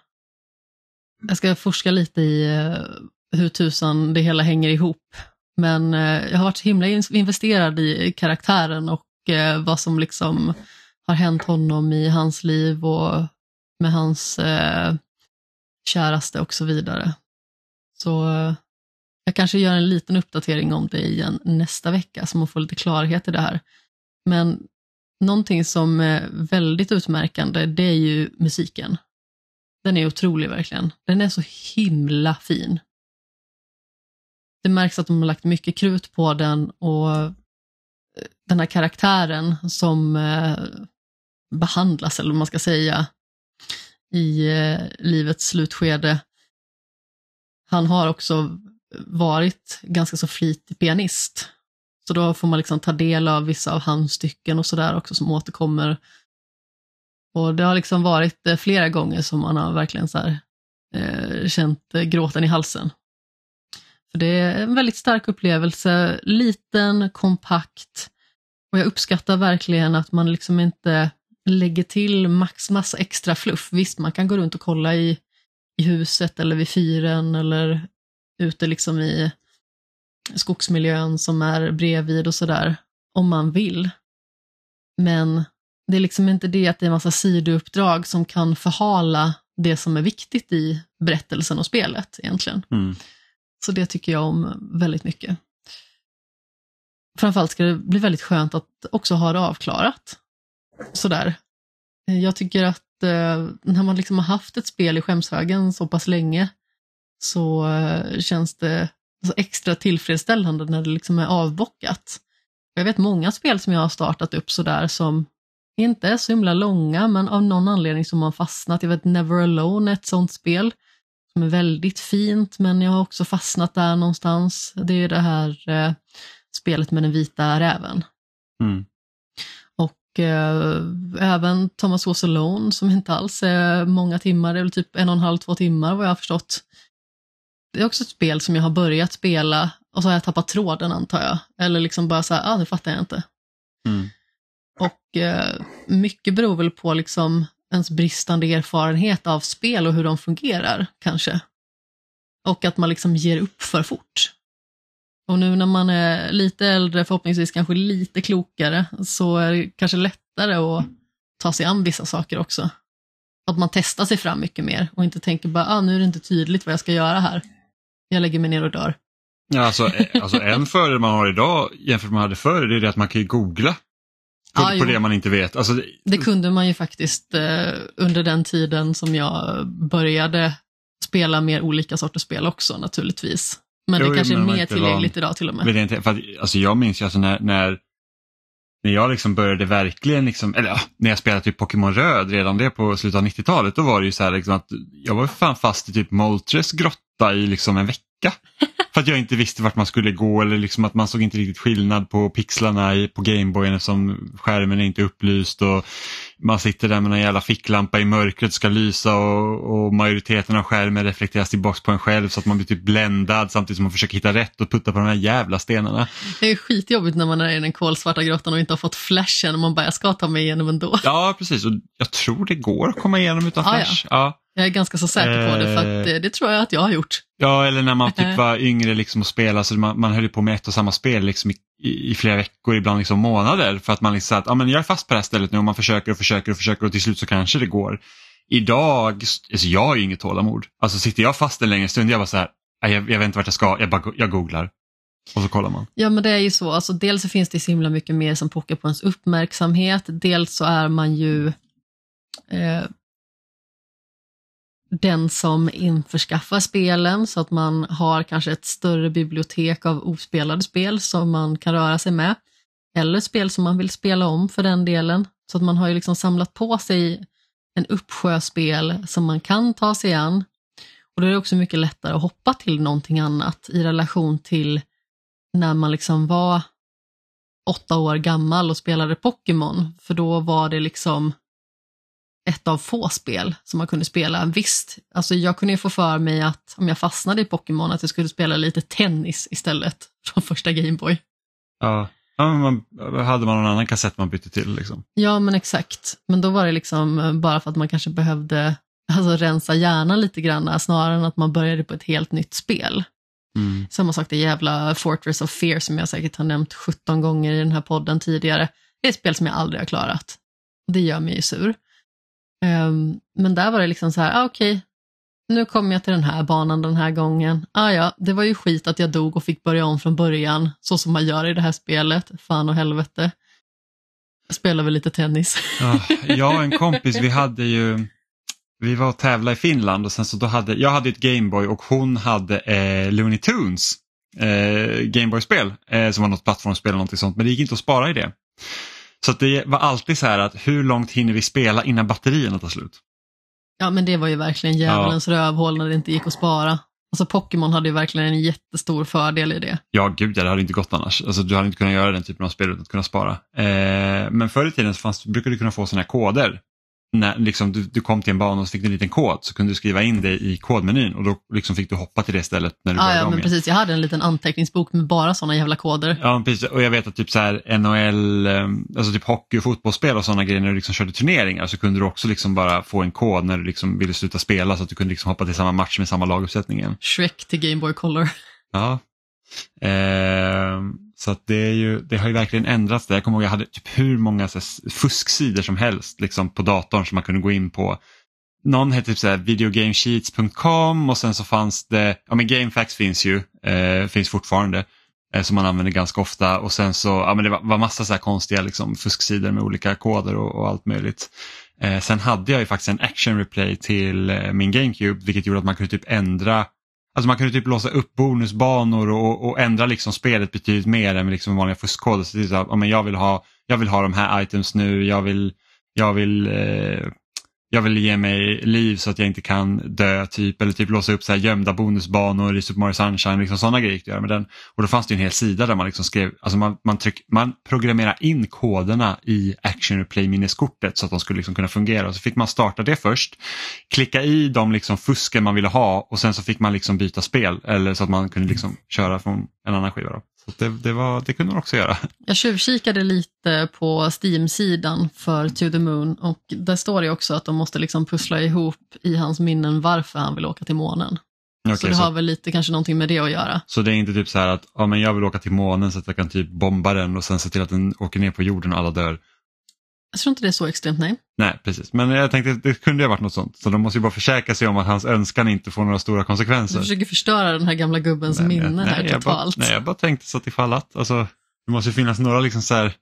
Jag ska forska lite i eh, hur tusan det hela hänger ihop. Men eh, jag har varit så himla investerad i karaktären och eh, vad som liksom har hänt honom i hans liv och med hans eh, käraste och så vidare. Så eh, jag kanske gör en liten uppdatering om det igen nästa vecka så man får lite klarhet i det här. Men någonting som är väldigt utmärkande det är ju musiken. Den är otrolig verkligen. Den är så himla fin. Det märks att de har lagt mycket krut på den och eh, den här karaktären som eh, behandlas, eller vad man ska säga, i eh, livets slutskede. Han har också varit ganska så flitig pianist. Så då får man liksom ta del av vissa av hans stycken och sådär också som återkommer. Och det har liksom varit eh, flera gånger som man har verkligen så här, eh, känt eh, gråten i halsen. För Det är en väldigt stark upplevelse, liten, kompakt och jag uppskattar verkligen att man liksom inte lägger till max massa extra fluff. Visst, man kan gå runt och kolla i, i huset eller vid fyren eller ute liksom i skogsmiljön som är bredvid och sådär, om man vill. Men det är liksom inte det att det är en massa sidouppdrag som kan förhala det som är viktigt i berättelsen och spelet egentligen. Mm. Så det tycker jag om väldigt mycket. Framförallt ska det bli väldigt skönt att också ha det avklarat. Sådär. Eh, jag tycker att eh, när man liksom har haft ett spel i skämshögen så pass länge så eh, känns det extra tillfredsställande när det liksom är avbockat. Jag vet många spel som jag har startat upp sådär som inte är så himla långa men av någon anledning som har fastnat. Jag vet Never Alone är ett sånt spel som är väldigt fint men jag har också fastnat där någonstans. Det är det här eh, spelet med den vita räven. Mm. Eh, även Thomas Was Alone som inte alls är många timmar, det är väl typ en och en halv, två timmar vad jag har förstått. Det är också ett spel som jag har börjat spela och så har jag tappat tråden antar jag. Eller liksom bara så här, ah, det fattar jag inte. Mm. Och eh, mycket beror väl på liksom ens bristande erfarenhet av spel och hur de fungerar kanske. Och att man liksom ger upp för fort. Och nu när man är lite äldre, förhoppningsvis kanske lite klokare, så är det kanske lättare att ta sig an vissa saker också. Att man testar sig fram mycket mer och inte tänker bara, ah, nu är det inte tydligt vad jag ska göra här. Jag lägger mig ner och dör. Ja, alltså, eh, alltså en fördel man har idag jämfört med vad man hade förr, det är att man kan googla på, ah, på det man inte vet. Alltså, det kunde man ju faktiskt eh, under den tiden som jag började spela mer olika sorters spel också naturligtvis. Men jo, det kanske är mer tillgängligt var, idag till och med. Inte, för att, alltså, jag minns ju alltså när, när, när jag liksom började verkligen, liksom, eller ja, när jag spelade typ Pokémon Röd redan det på slutet av 90-talet, då var det ju så här liksom att jag var fan fast i typ Moltres grotta i liksom en vecka. För att jag inte visste vart man skulle gå eller liksom att man såg inte riktigt skillnad på pixlarna i, på Gameboyen eftersom skärmen är inte upplyst och man sitter där med en jävla ficklampa i mörkret ska lysa och, och majoriteten av skärmen reflekteras tillbaks på en själv så att man blir typ bländad samtidigt som man försöker hitta rätt och putta på de här jävla stenarna. Det är skitjobbigt när man är i den kolsvarta grottan och inte har fått flashen och man bara, jag ska ta mig igenom ändå. Ja, precis och jag tror det går att komma igenom utan Ah, ja. flash. Ja. Jag är ganska så säker på det för Eh. att det, det tror jag att jag har gjort. Ja, eller när man typ var yngre liksom och spelade så man, man höll ju på med ett och samma spel liksom i, i, flera veckor, ibland liksom månader för att man liksom att ah, men jag är fast på det här stället nu och man försöker och försöker och försöker och till slut så kanske det går. Idag, alltså jag har ju inget tålamod. Alltså sitter jag fast en längre stund, jag bara så här, "Nej, jag, jag vet inte vart jag ska, jag, bara, jag googlar. Och så kollar man. Ja men det är ju så, alltså, dels så finns det så himla mycket mer som pockar på ens uppmärksamhet, dels så är man ju eh, den som införskaffar spelen så att man har kanske ett större bibliotek av ospelade spel som man kan röra sig med. Eller spel som man vill spela om för den delen. Så att man har ju liksom samlat på sig en uppsjö spel som man kan ta sig an. Och då är det också mycket lättare att hoppa till någonting annat i relation till när man liksom var åtta år gammal och spelade Pokémon, för då var det liksom ett av få spel som man kunde spela. Visst, alltså jag kunde ju få för mig att om jag fastnade i Pokémon att jag skulle spela lite tennis istället från första Gameboy. Ja. Ja, man, hade man någon annan kassett man bytte till liksom. Ja, men exakt. Men då var det liksom eh, bara för att man kanske behövde alltså, rensa hjärnan lite grann snarare än att man började på ett helt nytt spel. Mm. Samma sak det jävla Fortress of Fear som jag säkert har nämnt 17 gånger i den här podden tidigare. Det är ett spel som jag aldrig har klarat. Det gör mig ju sur. Um, men där var det liksom så här, ah, okej, nu kommer jag till den här banan den här gången. Ah, ja, det var ju skit att jag dog och fick börja om från början, så som man gör i det här spelet. Fan och helvete. Jag spelar väl lite tennis. Ja, jag och en kompis, vi hade ju, vi var och tävlade i Finland och sen så då hade, jag hade ett Gameboy och hon hade eh, Looney Tunes eh, Gameboy-spel eh, som var något plattformsspel eller något sånt men det gick inte att spara i det. Så det var alltid så här att hur långt hinner vi spela innan batterierna tar slut? Ja, men det var ju verkligen djävulens rövhål när det inte gick att spara. Alltså Pokémon hade ju verkligen en jättestor fördel i det. Ja, gud ja, det hade inte gått annars. Alltså, du hade inte kunnat göra den typen av spel utan att kunna spara. Eh, men förr i tiden så fanns, brukade du kunna få sådana här koder. När liksom, du, du kom till en bana och så fick du en liten kod så kunde du skriva in det i kodmenyn och då liksom fick du hoppa till det stället när du Ah, började ja, om men igen. precis. Jag hade en liten anteckningsbok med bara sådana jävla koder. Ja, precis. Och jag vet att typ så här NHL, eh, alltså typ hockey och fotbollsspel och sådana grejer när du liksom körde turneringar så kunde du också liksom bara få en kod när du liksom ville sluta spela så att du kunde liksom hoppa till samma match med samma laguppsättning igen. Shrek till Game Boy Color. Ja. Eh, så att det, är ju, det har ju verkligen ändrats. Där. Jag kommer ihåg jag hade typ hur många så här, fusksidor som helst liksom, på datorn som man kunde gå in på. Någon hette typ så här videogamesheets.com och sen så fanns det, ja men GameFAQs finns ju, eh, finns fortfarande. Eh, som man använder ganska ofta och sen så, ja men det var, var massa så här konstiga liksom, fusksidor med olika koder och, och allt möjligt. Eh, sen hade jag ju faktiskt en action replay till eh, min GameCube vilket gjorde att man kunde typ ändra Alltså man kunde typ låsa upp bonusbanor och, och ändra liksom spelet betydligt mer än med liksom vanliga fuskkoder. Så det är så här, jag, vill ha, jag vill ha de här items nu, jag vill, jag vill eh, jag vill ge mig liv så att jag inte kan dö typ eller typ låsa upp så här gömda bonusbanor i Super Mario Sunshine, liksom sådana grejer gick det att göra med den. Och då fanns det en hel sida där man liksom skrev, alltså man, man, tryck, man programmerade in koderna i Action Replay minneskortet så att de skulle liksom kunna fungera. Och så fick man starta det först, klicka i de liksom fusken man ville ha och sen så fick man liksom byta spel eller så att man kunde liksom köra från en annan skiva. Då. Så det, det, var, det kunde man också göra. Jag tjuvkikade lite på Steam-sidan för To the Moon och där står det också att de måste liksom pussla ihop i hans minnen varför han vill åka till månen. Okej, så det har väl lite kanske någonting med det att göra. Så det är inte typ så här att ja, men jag vill åka till månen så att jag kan typ bomba den och sen se till att den åker ner på jorden och alla dör. Jag tror inte det är så extremt, nej. Nej, precis. Men jag tänkte att det kunde ju ha varit något sånt. Så de måste ju bara försäkra sig om att hans önskan inte får några stora Du konsekvenser. försöker förstöra den här gamla gubbens Nej, minne jag- här nej, jag bara, totalt. nej, jag bara tänkte så att ifall att. Alltså, det måste ju finnas några liksom så här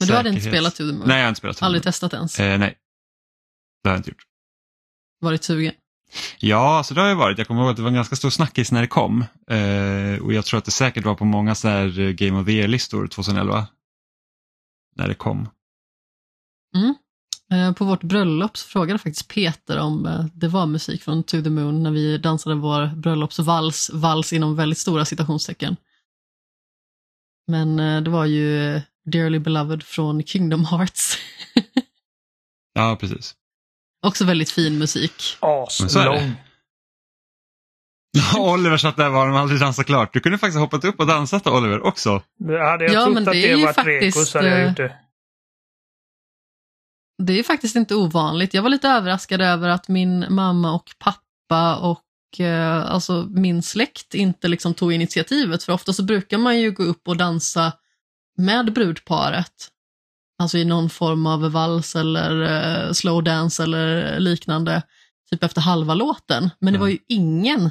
Men du hade inte spelat To the Moon? Nej, jag har inte spelat. Aldrig testat ens? Eh, nej, det har jag inte gjort. Varit sugen? Ja, så det har jag varit. Jag kommer ihåg att det var en ganska stor snackis när det kom. Eh, och jag tror att det säkert var på många så här eh, Game of the Year-listor 2011. När det kom. Eh, på vårt bröllop så frågade faktiskt Peter om eh, det var musik från To the Moon när vi dansade vår bröllopsvals, vals inom väldigt stora citationstecken. Men eh, det var ju Dearly Beloved från Kingdom Hearts. ja, precis. Också väldigt fin musik. Aslång. Oliver satt där var de aldrig dansat klart. Du kunde faktiskt ha hoppat upp och dansat Oliver också. Hade jag Ja, trott men att det det var faktiskt, så hade jag gjort det. Det är faktiskt inte ovanligt. Jag var lite överraskad över att min mamma och pappa och eh, alltså min släkt inte liksom tog initiativet. För ofta så brukar man ju gå upp och dansa med brudparet. Alltså i någon form av vals eller eh, slow dance eller liknande. Typ efter halva låten. Men det var ju ingen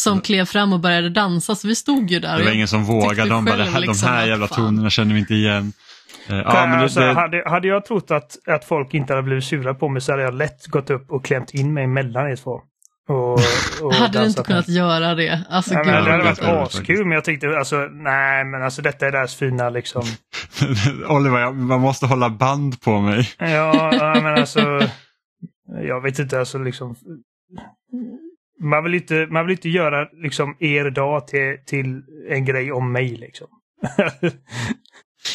som klev fram och började dansa så vi stod ju där. Det var ingen som vågade. De bara, här, liksom de här jävla tonerna känner vi inte igen. Eh, Ja, men det, alltså, det, hade, hade jag trott att, att folk inte hade blivit sura på mig så hade jag lätt gått upp och klämt in mig mellan er två. Och, och Hade du inte kunnat med. göra det? Alltså, gud, men det hade varit askul, men jag tänkte alltså, nej men alltså detta är deras fina liksom. Oliver, jag, man måste hålla band på mig. Ja, ja men alltså. Jag vet inte, alltså liksom. Man vill inte, man vill inte göra liksom er dag till, till en grej om mig liksom.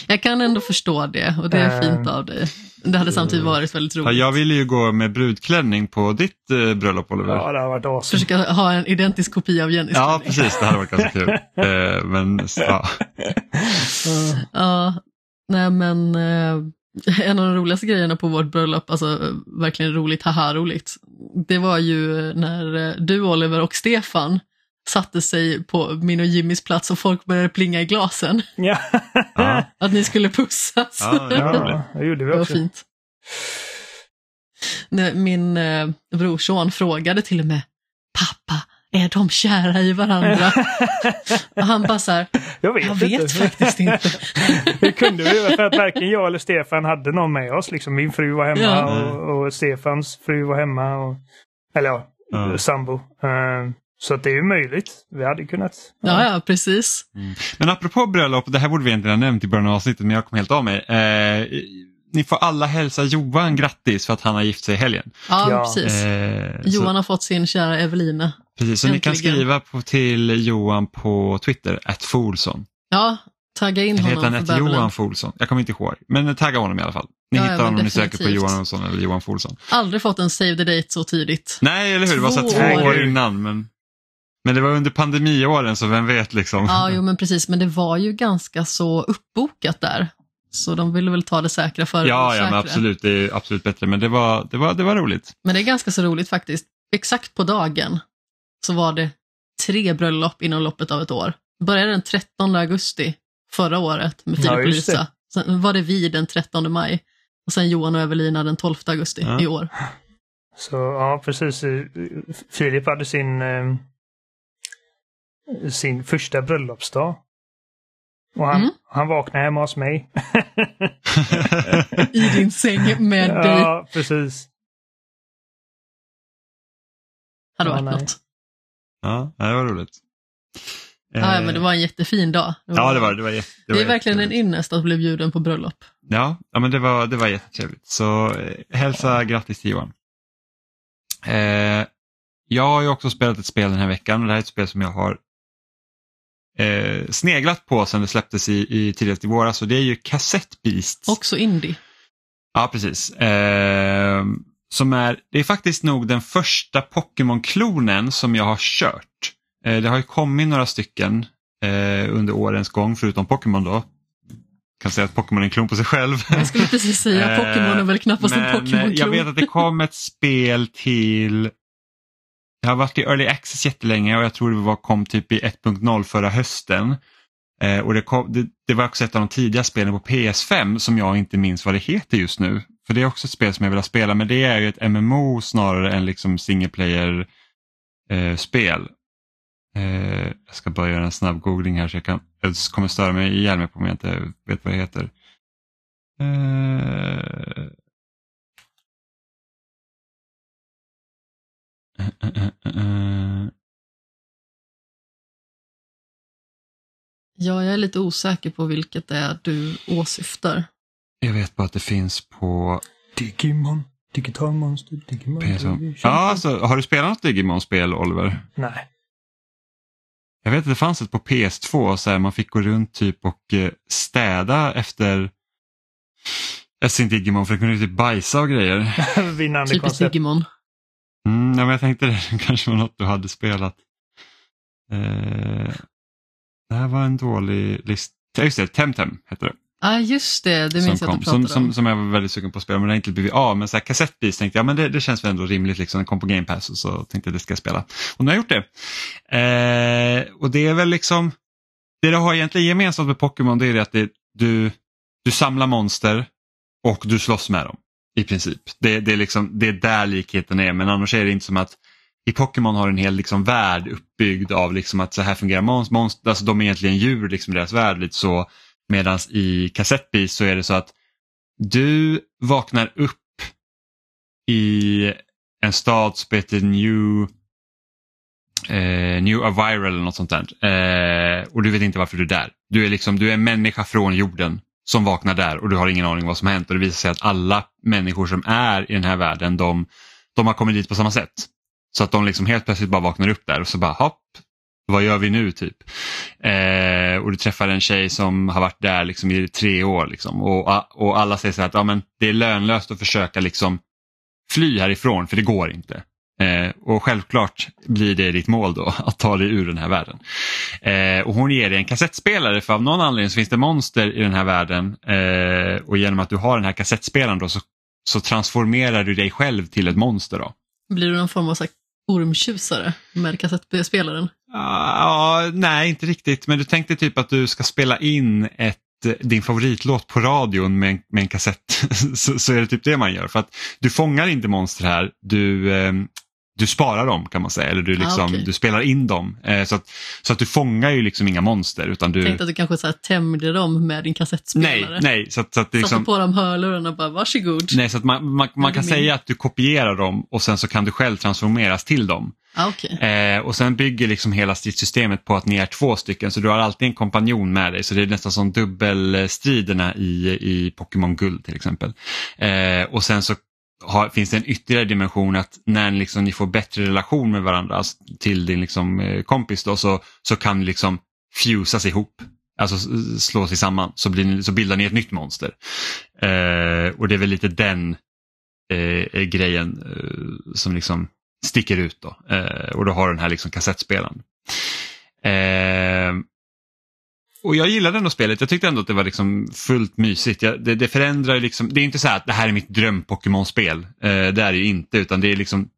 Jag kan ändå förstå det och det är fint Ehm. av dig. Det hade samtidigt varit väldigt Ja, roligt. jag ville ju gå med brudklänning på ditt eh, bröllop Oliver. ja, det har varit awesome. Försöka ha en identisk kopia av Jennys Ja, klänning. precis. Det hade varit ganska kul. Eh, men ja. Ja, nej men eh, en av de roligaste grejerna på vårt bröllop, alltså eh, verkligen roligt, haha roligt, det var ju när eh, du Oliver och Stefan satte sig på min och Jimmys plats och folk började plinga i glasen. Ja. Att ni skulle pussas. Ja, det ja, gjorde vi Det var också. fint. Min eh, brorson frågade till och med, pappa, är de kära i varandra? och han bara så här, Jag vet, jag vet inte. faktiskt inte. det kunde vi för att varken jag eller Stefan hade någon med oss. Liksom, min fru var hemma Ja. och, och Stefans fru var hemma. Och, eller ja, Ja. sambo. Eh, så att det är ju möjligt. Vi hade kunnat. Ja, ja, precis. Men apropå bröllop, det här borde vi egentligen ha nämnt i början av avsnittet men jag kom helt av mig. Eh, ni får alla hälsa Johan grattis för att han har gift sig i helgen. Ja, Ja. precis. Eh, Johan så, har fått sin kära Evelina. precis, så ni kan äntligen. skriva på, till Johan på Twitter, att Folsson. Ja, tagga in Eller heter honom han för att bärbelen. Johan Folsson? Jag kommer inte ihåg. Men tagga honom i alla fall. Ni Ja, ja, hittar men honom om ni söker på. Johan Olsson eller Johan Folsson. Aldrig fått en save the date så tidigt. Nej, eller hur? Det var så Två år. innan. Men, men det var under pandemiåren så vem vet liksom. Ja, jo men precis, men det var ju ganska så uppbokat där. Så de ville väl ta det säkra före det Ja, ja men absolut. Det är absolut bättre. Men det var, det var, det var roligt. Men det är ganska så roligt faktiskt. Exakt på dagen så var det tre bröllop inom loppet av ett år. Började den 13 augusti förra året med Filip Ja, och. Lisa. Sen var det vi den 13 maj. Och sen Johan och Evelina den 12 augusti Ja. i år. Så ja, precis. Filip hade sin, eh, sin första bröllopsdag. Och han, Mm. han vaknade hemma hos mig. I din säng med dig. ja, precis. Hade Ja, varit något. ja, det var roligt. Ja, Eh, men det var en jättefin dag. Ja, det var det. Var jätte, det, Det var är verkligen en ynnest att bli bjuden på bröllop. Ja, ja men det var, det var jättetrevligt. Så eh, hälsa grattis till Johan. Eh, jag har ju också spelat ett spel den här veckan och det här är ett spel som jag har eh, sneglat på sedan det släpptes i, i tidigt i våras och det är ju Cassette Beasts. Också indie. Ja, precis. Eh, som är, det är faktiskt nog den första Pokémon-klonen som jag har kört. Eh, det har ju kommit några stycken eh, under årens gång, förutom Pokémon då. Kan säga att Pokémon är en klon på sig själv. Jag skulle precis säga, Eh, Pokémon är väl knappast en eh, Pokémon-klon. jag vet att det kom ett spel till det har varit i Early Access jättelänge och jag tror det var, kom typ i 1.0 förra hösten. Eh, och det, kom, det, det var också ett av de tidiga spelen på PS5 som jag inte minns vad det heter just nu. För det är också ett spel som jag vill ha spela men det är ju ett MMO snarare än liksom single player eh, spel. Eh, jag ska bara göra en snabb googling här så jag, kan, jag kommer störa mig ihjäl mig på om jag inte vet vad det heter. Eh, Ja, jag är lite osäker på vilket det är du åsyftar. Jag vet bara att det finns på Digimon. Digitalmonster, Digimon. PS5. Ja, alltså, har du spelat något Digimon-spel Oliver? Nej. Jag vet att det fanns ett på PS2 så här, man fick gå runt typ och eh, städa efter sin Digimon för det kunde typ bajsa och grejer. Vinnande Typiskt koncept. Digimon. Mm, ja, men jag tänkte det kanske var något du hade spelat. Eh, det här var en dålig lista. Just det, Temtem heter det. Ja, just det. Det minns jag att du pratade som, om. som jag var väldigt sugen på att spela men det har inte blivit av. Men så här, kassettbis tänkte jag men det, det känns väl ändå rimligt. Liksom. Den kom på Game Pass och så tänkte jag det ska jag spela. Och nu har jag gjort det. Eh, och det är väl liksom, det det har egentligen gemensamt med Pokémon det är det att det, du, du samlar monster och du slåss med dem. I princip. Det, det, är liksom, det är där likheten är men annars är det inte som att i Pokémon har du en hel liksom, värld uppbyggd av liksom, att så här fungerar monster, monster alltså de är egentligen djur liksom, i deras värld lite så. Medan i kassettbis så är det så att du vaknar upp i en stad som heter New, eh, New Aviral eller något sånt där. Eh, och du vet inte varför du är där. Du är, liksom, du är en människa från jorden som vaknar där och du har ingen aning vad som har hänt. Och det visar sig att alla människor som är i den här världen de, de har kommit dit på samma sätt. Så att de liksom helt plötsligt bara vaknar upp där och så bara hopp, vad gör vi nu typ? Eh, och du träffar en tjej som har varit där liksom i tre år liksom. och, och alla säger så här att ja, men det är lönlöst att försöka liksom fly härifrån för det går inte. Eh, och självklart blir det ditt mål då att ta dig ur den här världen. Eh, och hon ger dig en kassettspelare för av någon anledning så finns det monster i den här världen eh, och genom att du har den här kassettspelaren då så, så transformerar du dig själv till ett monster. då. Blir du någon form av så ormtjusare med kassettspelaren? Ja, nej, inte riktigt. Men du tänkte typ att du ska spela in ett, din favoritlåt på radion med en, med en kassett. så, så är det typ det man gör. För att du fångar inte monster här. Du, eh, du sparar dem kan man säga. Eller du, liksom, Ah, okej. du spelar in dem. Eh, så, att, så att du fångar ju liksom inga monster. Utan du... Tänkte att du kanske så här, tämjde dem med din Nej, kassettspelare. nej. Så att, så att det Satte liksom... på dem hörlurarna och bara varsågod. Nej, så att man, man, man kan min- säga att du kopierar dem och sen så kan du själv transformeras till dem. Ah, okej. Eh, och sen bygger liksom hela stridssystemet på att ni är två stycken så du har alltid en kompanjon med dig så det är nästan som dubbelstriderna i, i Pokémon Guld till exempel. Eh, och sen så har, finns det en ytterligare dimension att när liksom ni får bättre relation med varandra alltså till din liksom, eh, kompis då, så, så kan ni liksom fusas ihop. Alltså slås samman så, blir så bildar ni ett nytt monster. Eh, och det är väl lite den eh, eh grejen eh, som liksom sticker ut då. Eh, och då har den här liksom kassettspelaren. Eh, och jag gillade ändå spelet, jag tyckte ändå att det var liksom fullt mysigt. Jag, det, det förändrar ju liksom, det är inte så här att det här är mitt dröm-Pokémon-spel. Eh, det är det ju inte utan det är liksom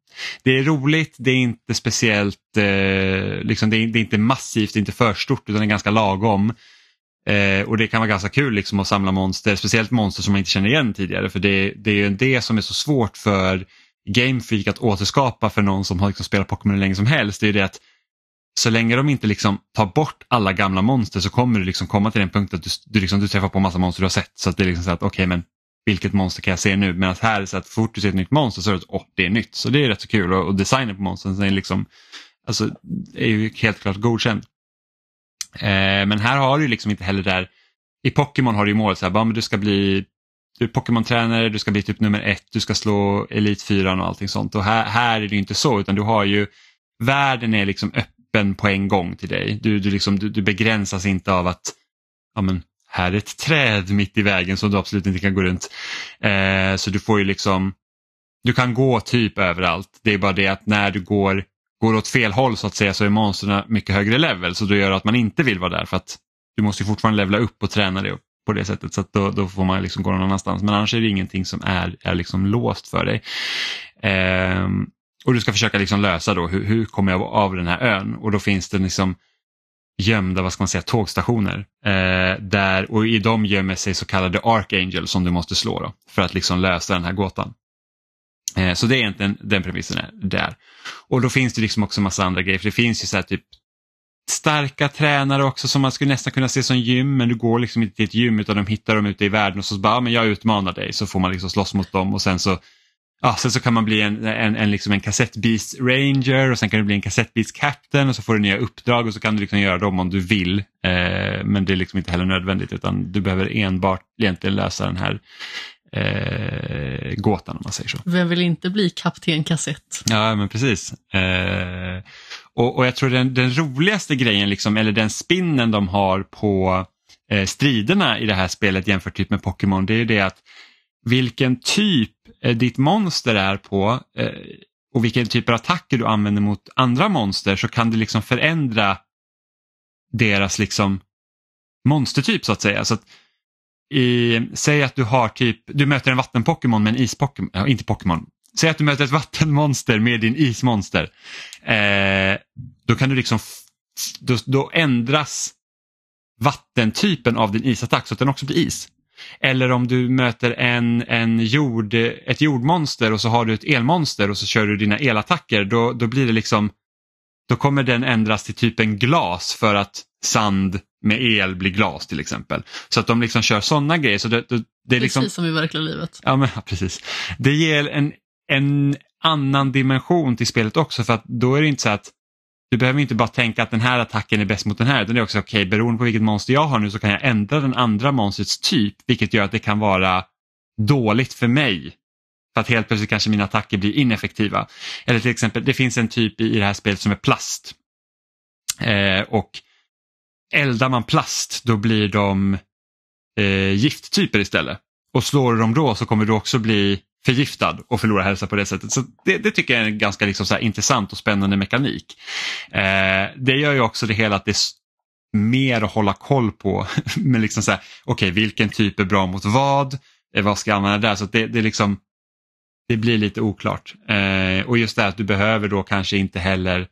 det är roligt, det är inte speciellt, eh, liksom, det, är, det är inte massivt, det är inte för stort utan det är ganska lagom. Eh, och det kan vara ganska kul liksom, att samla monster, speciellt monster som man inte känner igen tidigare. För det, det är ju det som är så svårt för Game Freak att återskapa för någon som har liksom spelat Pokémon hur länge som helst. Det är ju det att så länge de inte liksom tar bort alla gamla monster så kommer du liksom komma till den punkten att du, du, liksom, du träffar på massa monster du har sett. Så att det är liksom så att okej men vilket monster kan jag se nu? Medan här är det så att fort du ser ett nytt monster så är det att åh, det är nytt. Så det är rätt så kul och, och designen på monstren är liksom alltså, är ju helt klart godkänd. Eh, men här har du ju liksom inte heller där, i Pokémon har du ju målet så här, bara, men du ska bli du är Pokémon-tränare, du ska bli typ nummer ett, du ska slå Elit 4 och allting sånt. Och här, här är det ju inte så utan du har ju, världen är liksom öppen på en gång till dig. Du, du, liksom, du, du begränsas inte av att, ja men här är ett träd mitt i vägen som du absolut inte kan gå runt. Eh, så du får ju liksom, du kan gå typ överallt. Det är bara det att när du går, går åt fel håll så att säga så är monstren mycket högre level så då gör det att man inte vill vara där för att du måste ju fortfarande levla upp och träna dig på det sättet så att då, då får man liksom gå någon annanstans. Men annars är det ingenting som är, är liksom låst för dig. Eh, och du ska försöka liksom lösa då hur, hur kommer jag av den här ön och då finns det liksom gömda vad ska man säga, tågstationer. Eh, där, och i dem gömmer sig så kallade Archangel som du måste slå då, för att liksom lösa den här gåtan. Eh, så det är egentligen den premissen är där. Och då finns det liksom också massa andra grejer, för det finns ju så här typ starka tränare också som man skulle nästan kunna se som gym men du går liksom inte till ett gym utan de hittar dem ute i världen och så bara, ja, men jag utmanar dig så får man liksom slåss mot dem och sen så Ja, sen så kan man bli en, en, en, liksom en kassettbeast ranger och sen kan du bli en kassettbeast captain och så får du nya uppdrag och så kan du liksom göra dem om du vill. Eh, men det är liksom inte heller nödvändigt utan du behöver enbart egentligen lösa den här eh, gåtan om man säger så. Vem vill inte bli kapten kassett? Ja, men precis. Eh, och, och jag tror den, den roligaste grejen, liksom, eller den spinnen de har på eh, striderna i det här spelet jämfört typ med Pokémon, det är det att vilken typ Eh, ditt monster är på eh, och vilken typ av attacker du använder mot andra monster så kan det liksom förändra deras liksom monstertyp så att säga. Så att i, säg att du har typ, du möter en vattenpokémon med en ispokémon, äh, inte Pokémon. Säg att du möter ett vattenmonster med din ismonster. Eh, då kan du liksom, då, då ändras vattentypen av din isattack så att den också blir is. Eller om du möter en, en jord, ett jordmonster och så har du ett elmonster och så kör du dina elattacker då, då blir det liksom då kommer den ändras till typ en glas för att sand med el blir glas till exempel. Så att de liksom kör sådana grejer. Så det, det, det är liksom, Precis som i verkliga livet. Ja, men, ja, precis. Det ger en, en annan dimension till spelet också för att då är det inte så att du behöver inte bara tänka att den här attacken är bäst mot den här utan det är också okej okay, beroende på vilket monster jag har nu så kan jag ändra den andra monstrets typ vilket gör att det kan vara dåligt för mig. För att helt plötsligt kanske mina attacker blir ineffektiva. Eller till exempel, det finns en typ i det här spelet som är plast. Eh, och eldar man plast då blir de eh, gifttyper istället. Och slår du dem då så kommer du också bli förgiftad och förlorar hälsa på det sättet. Så det, det tycker jag är en ganska liksom så intressant och spännande mekanik. Eh, det gör ju också det hela att det är mer att hålla koll på. Men liksom så här, okay, vilken typ är bra mot vad? Eh, vad ska jag använda där? Så det, det, liksom, det blir lite oklart. Eh, och just det att du behöver då kanske inte heller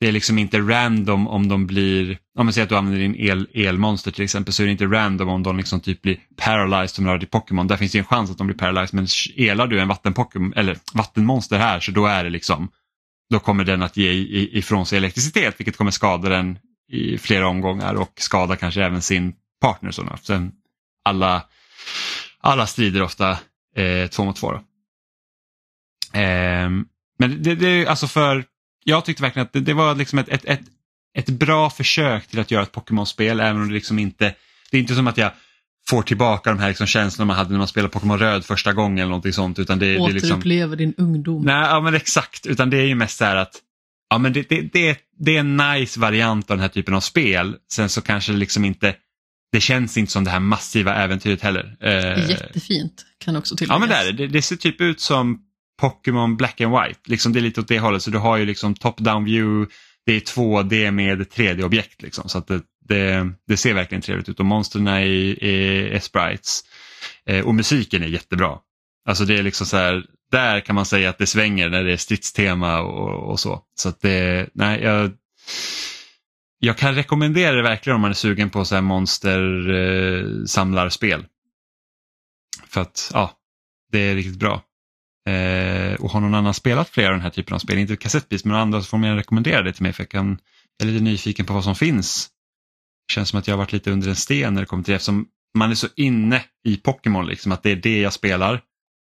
det är liksom inte random om de blir, om man säger att du använder din el, elmonster till exempel så är det inte random om de liksom typ blir paralyzed som rör i Pokémon. Där finns det en chans att de blir paralyzed men elar du en vattenpokémon eller vattenmonster här så då är det liksom då kommer den att ge ifrån sig elektricitet vilket kommer skada den i flera omgångar och skada kanske även sin partner. Sådana. Sen alla, alla strider ofta eh, två mot två. Eh, men det, det, alltså för jag tyckte verkligen att det, det var liksom ett, ett, ett, ett, bra försök till att göra ett Pokémon-spel även om det liksom inte, det är inte som att jag får tillbaka de här liksom känslorna man hade när man spelade Pokémon Röd första gången eller någonting sånt. Utan det, Återupplever det liksom... din ungdom. Nej, ja men exakt, utan det är ju mest så här att ja, men det, det, det, det är en nice variant av den här typen av spel. Sen så kanske det liksom inte, det känns inte som det här massiva äventyret heller. Eh, Jättefint kan också tilläggas. Ja men det är det. Det ser typ ut som Pokémon Black and White. Liksom det är lite åt det hållet så du har ju liksom top-down view, det är 2D med 3D-objekt. Liksom, så att det, det, det, ser verkligen trevligt ut och monstren är, är, är sprites. Eh, och musiken är jättebra. Alltså det är liksom så här, där kan man säga att det svänger när det är stridstema och, och så. Så att det, nej, jag, jag kan rekommendera det verkligen om man är sugen på så här monster-samlarspel. Eh, För att ja, det är riktigt bra. Eh, och har någon annan spelat flera av den här typen av spel, inte kassettvis men andra, så får man rekommendera det till mig för jag, kan, jag är lite nyfiken på vad som finns. Det känns som att jag har varit lite under en sten när det kommer till det eftersom man är så inne i Pokémon, liksom, att det är det jag spelar.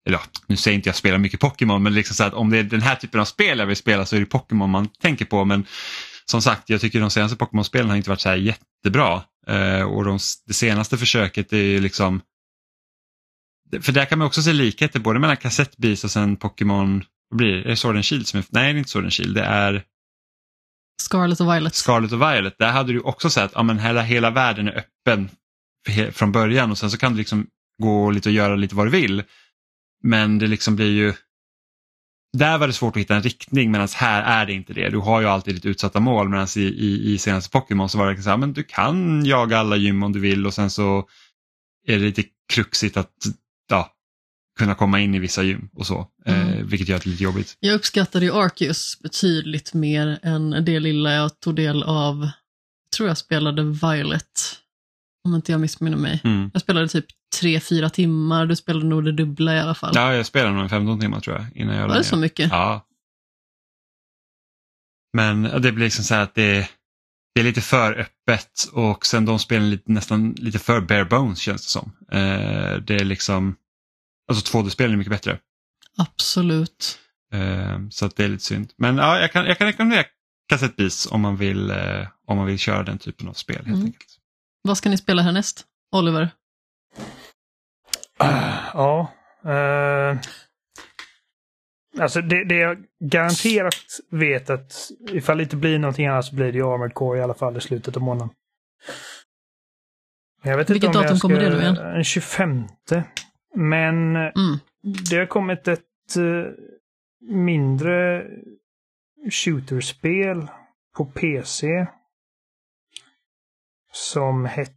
Eller ja, nu säger inte jag spelar mycket Pokémon men liksom så att om det är den här typen av spel jag vill spela så är det Pokémon man tänker på. Men som sagt, jag tycker de senaste Pokémon-spelen har inte varit så här jättebra. Eh, och de, det senaste försöket är ju liksom för där kan man också se likheter både mellan kassettbis och sen Pokémon, vad blir det? Är det Sword and Shield som är, nej det är inte Sword and Shield, det är Scarlet och Violet. Scarlet och Violet, där hade du också sett att ja, men hela, hela världen är öppen från början och sen så kan du liksom gå lite och göra lite vad du vill. Men det liksom blir ju där var det svårt att hitta en riktning medan här är det inte det. Du har ju alltid ditt utsatta mål medan i, i, i senaste Pokémon så var det så här, men du kan jaga alla gym om du vill och sen så är det lite kruxigt att kunna komma in i vissa gym och så, eh, mm. eh, vilket gör det lite jobbigt. Jag uppskattade ju Arceus betydligt mer än det lilla jag tog del av, jag tror jag spelade Violet, om inte jag missminner mig. Mm. Jag spelade typ tre fyra timmar, du spelade nog det dubbla i alla fall. Ja, jag spelade nog 15 timmar tror jag. Innan jag Var det så mycket? Ja. Men det blir liksom så här att det, det är lite för öppet och sen de spelen lite, nästan lite för bare bones känns det som. Eh, det är liksom, alltså 2D-spelen är mycket bättre. Absolut. Eh, så att det är lite synd. Men ja, jag kan, jag kan rekommendera kassettbis om man vill, eh, om man vill köra den typen av spel helt mm. enkelt. Vad ska ni spela härnäst, Oliver? Ja. Uh, alltså det, det jag garanterat vet att ifall det inte blir någonting annat så blir det ju Armored Core i alla fall i slutet av månaden. Jag vet Vilket inte om datum jag ska, kommer det då igen? Den 25. Men Mm. det har kommit ett uh, mindre shooterspel på PC. Som hette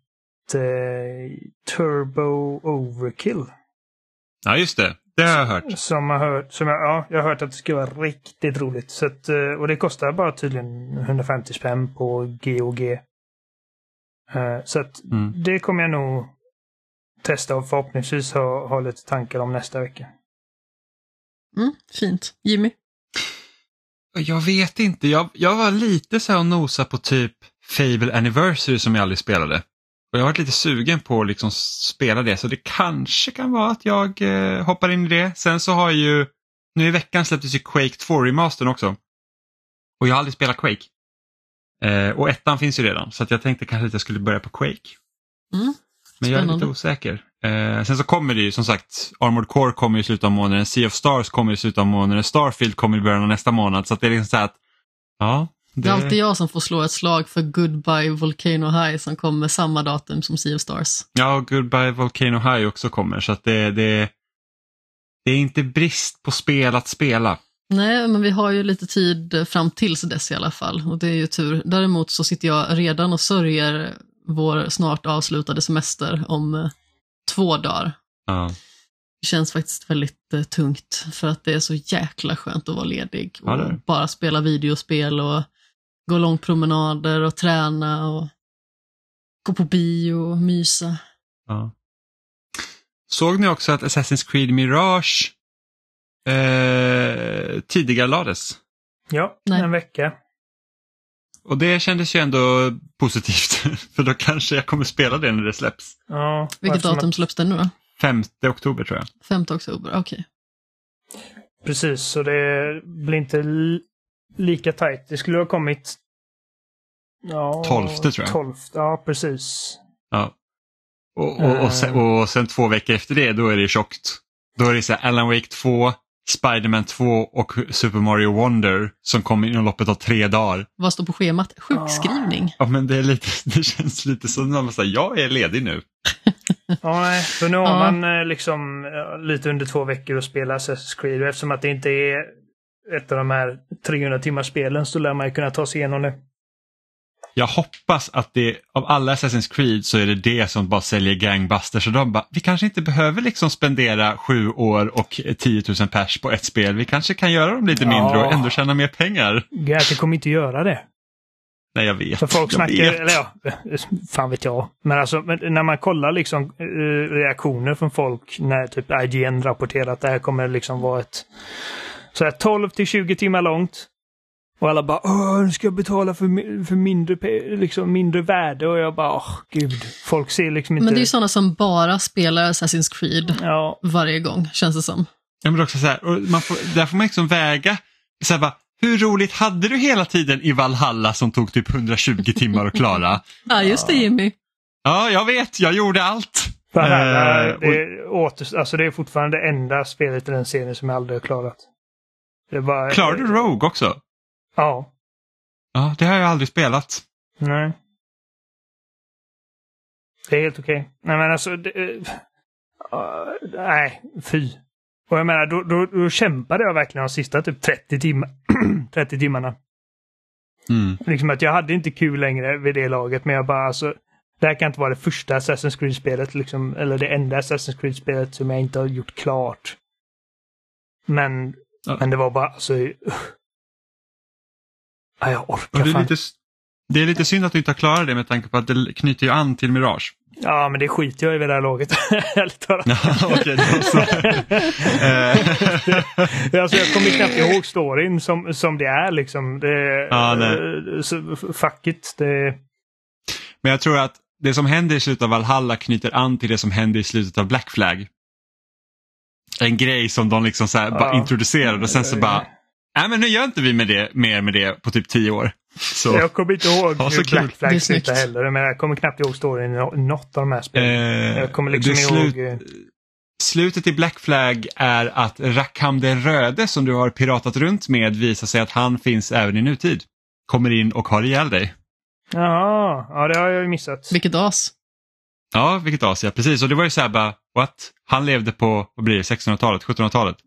Turbo Overkill. Ja, just det. Det har jag hört. Som, har hört, som jag, ja, jag har hört att det ska vara riktigt roligt. Så att, eh, och det kostar bara tydligen 150 spänn på GOG. Eh, Så att Mm. det kommer jag nog testa och förhoppningsvis ha, ha lite tankar om nästa vecka. Mm, fint. Jimmy? Jag vet inte. Jag, jag var lite så här och nosa på typ Fable Anniversary som jag aldrig spelade. Och jag har varit lite sugen på att liksom spela det så det kanske kan vara att jag eh, hoppar in i det. Sen så har ju, nu i veckan släpptes ju Quake 2 remastern också. Och jag har aldrig spelat Quake. Eh, och ettan finns ju redan så att jag tänkte kanske att jag skulle börja på Quake. Mm. Men jag är lite osäker. Eh, sen så kommer det ju som sagt, Armored Core kommer i slutet av månaden, Sea of Stars kommer i slutet av månaden, Starfield kommer i början av nästa månad. Så att det är liksom så här att, ja. Det är alltid jag som får slå ett slag för Goodbye Volcano High som kommer samma datum som Sea of Stars. Ja, Goodbye Volcano High också kommer så att det, det, det är inte brist på spel att spela. Nej, men vi har ju lite tid fram tills dess i alla fall och det är ju tur. Däremot så sitter jag redan och sörjer vår snart avslutade semester om eh, två dagar. Ja, Det känns faktiskt väldigt eh, tungt för att det är så jäkla skönt att vara ledig och Ja, bara spela videospel och gå långpromenader och träna och gå på bio och mysa. ja. Såg ni också att Assassin's Creed Mirage eh, tidigare lades? Ja, Nej. en vecka. Och det kändes ju ändå positivt för då kanske jag kommer spela det när det släpps. Ja, Vilket datum släpps den nu då? 5 oktober tror jag. 5 oktober, okej. Precis, så det blir inte li- lika tajt. Det skulle ha kommit... Ja, 12 tror jag. 12, ja, precis. Ja. Och, och, och, sen, och sen två veckor efter det, då är det tjockt. Då är det så här Alan Wake 2, Spider-Man 2 och Super Mario Wonder som kommer inom loppet av tre dagar. Vad står på schemat? Sjukskrivning. Ja men det, är lite, det känns lite som att man säger jag är ledig nu. Ja, nej, för nu har Ja. man eh, liksom lite under två veckor att spela Assassin's Creed. Och Eftersom att det inte är ett av de här 300 timmars spelen så lär man ju kunna ta sig igenom det. Jag hoppas att det, av alla Assassin's Creed så är det det som bara säljer gangbusters. Så de bara, vi kanske inte behöver liksom spendera sju år och 10 000 pers på ett spel. Vi kanske kan göra dem lite mindre och ändå tjäna mer pengar. Gärte kommer inte göra det. Nej jag vet. För folk jag snackar, vet. eller ja, fan vet jag. Men alltså men när man kollar liksom eh, reaktioner från folk när typ IGN rapporterar att det här kommer liksom vara ett så här 12 till 20 timmar långt. Och alla bara Åh, nu ska jag betala för, mi- för mindre, liksom, mindre värde och jag bara åh gud. Folk ser liksom inte... Men det är ju sådana som bara spelar Assassin's Creed Ja, varje gång, känns det som. Ja, men också så här, och man får, där får man liksom väga, så här bara, hur roligt hade du hela tiden i Valhalla som tog typ 120 timmar att klara? Ja, just det Jimmy. Ja, jag vet, jag gjorde allt. Eh, och- det, åter, alltså det är fortfarande det enda spelet i den serien som jag aldrig har klarat. Det är bara, Klarade du Rogue också? Ja. Ja, det har jag aldrig spelat. Nej. Det är helt okej. Nej men alltså, det, uh, nej, fy. Och jag menar, då, då, då kämpade jag verkligen de sista typ 30, timmar, 30 timmarna. Mm. Liksom att jag hade inte kul längre vid det laget, men jag bara alltså, det här kan inte vara det första Assassin's Creed-spelet, liksom, eller det enda Assassin's Creed-spelet som jag inte har gjort klart. Men, Ja. men det var bara alltså... Ja, jag Och orkar det, är lite, det är lite synd att du inte har klarat det med tanke på att det knyter ju an till Mirage. Ja, men det skiter jag i vid det här laget. Okej, så. Eh, alltså, jag kommer knappt ihåg storyn som, som det är liksom. Det, Ja, nej. eh, så, fuck it. Det, Men jag tror att det som händer i slutet av Valhalla knyter an till det som händer i slutet av Black Flag. En grej som de liksom så här bara Ja. introducerade och sen så bara, nej men nu gör inte vi med det, mer med det på typ tio år. Så, Jag kommer inte ihåg Ja, hur. Black Flag slutar heller. Men jag kommer knappt ihåg storyn i nå- något av de här spelen. eh, jag kommer liksom det ihåg... slut- eh, slutet i Black Flag är att Rackham den röde som du har piratat runt med visar sig att han finns även i nutid. Kommer in och har ihjäl dig. Jaha, ja det har jag ju missat. Vilket as. Ja, vilket as ja, precis. Och det var ju så här bara, what? Han levde på, vad blir det, 1600-talet, 1700-talet.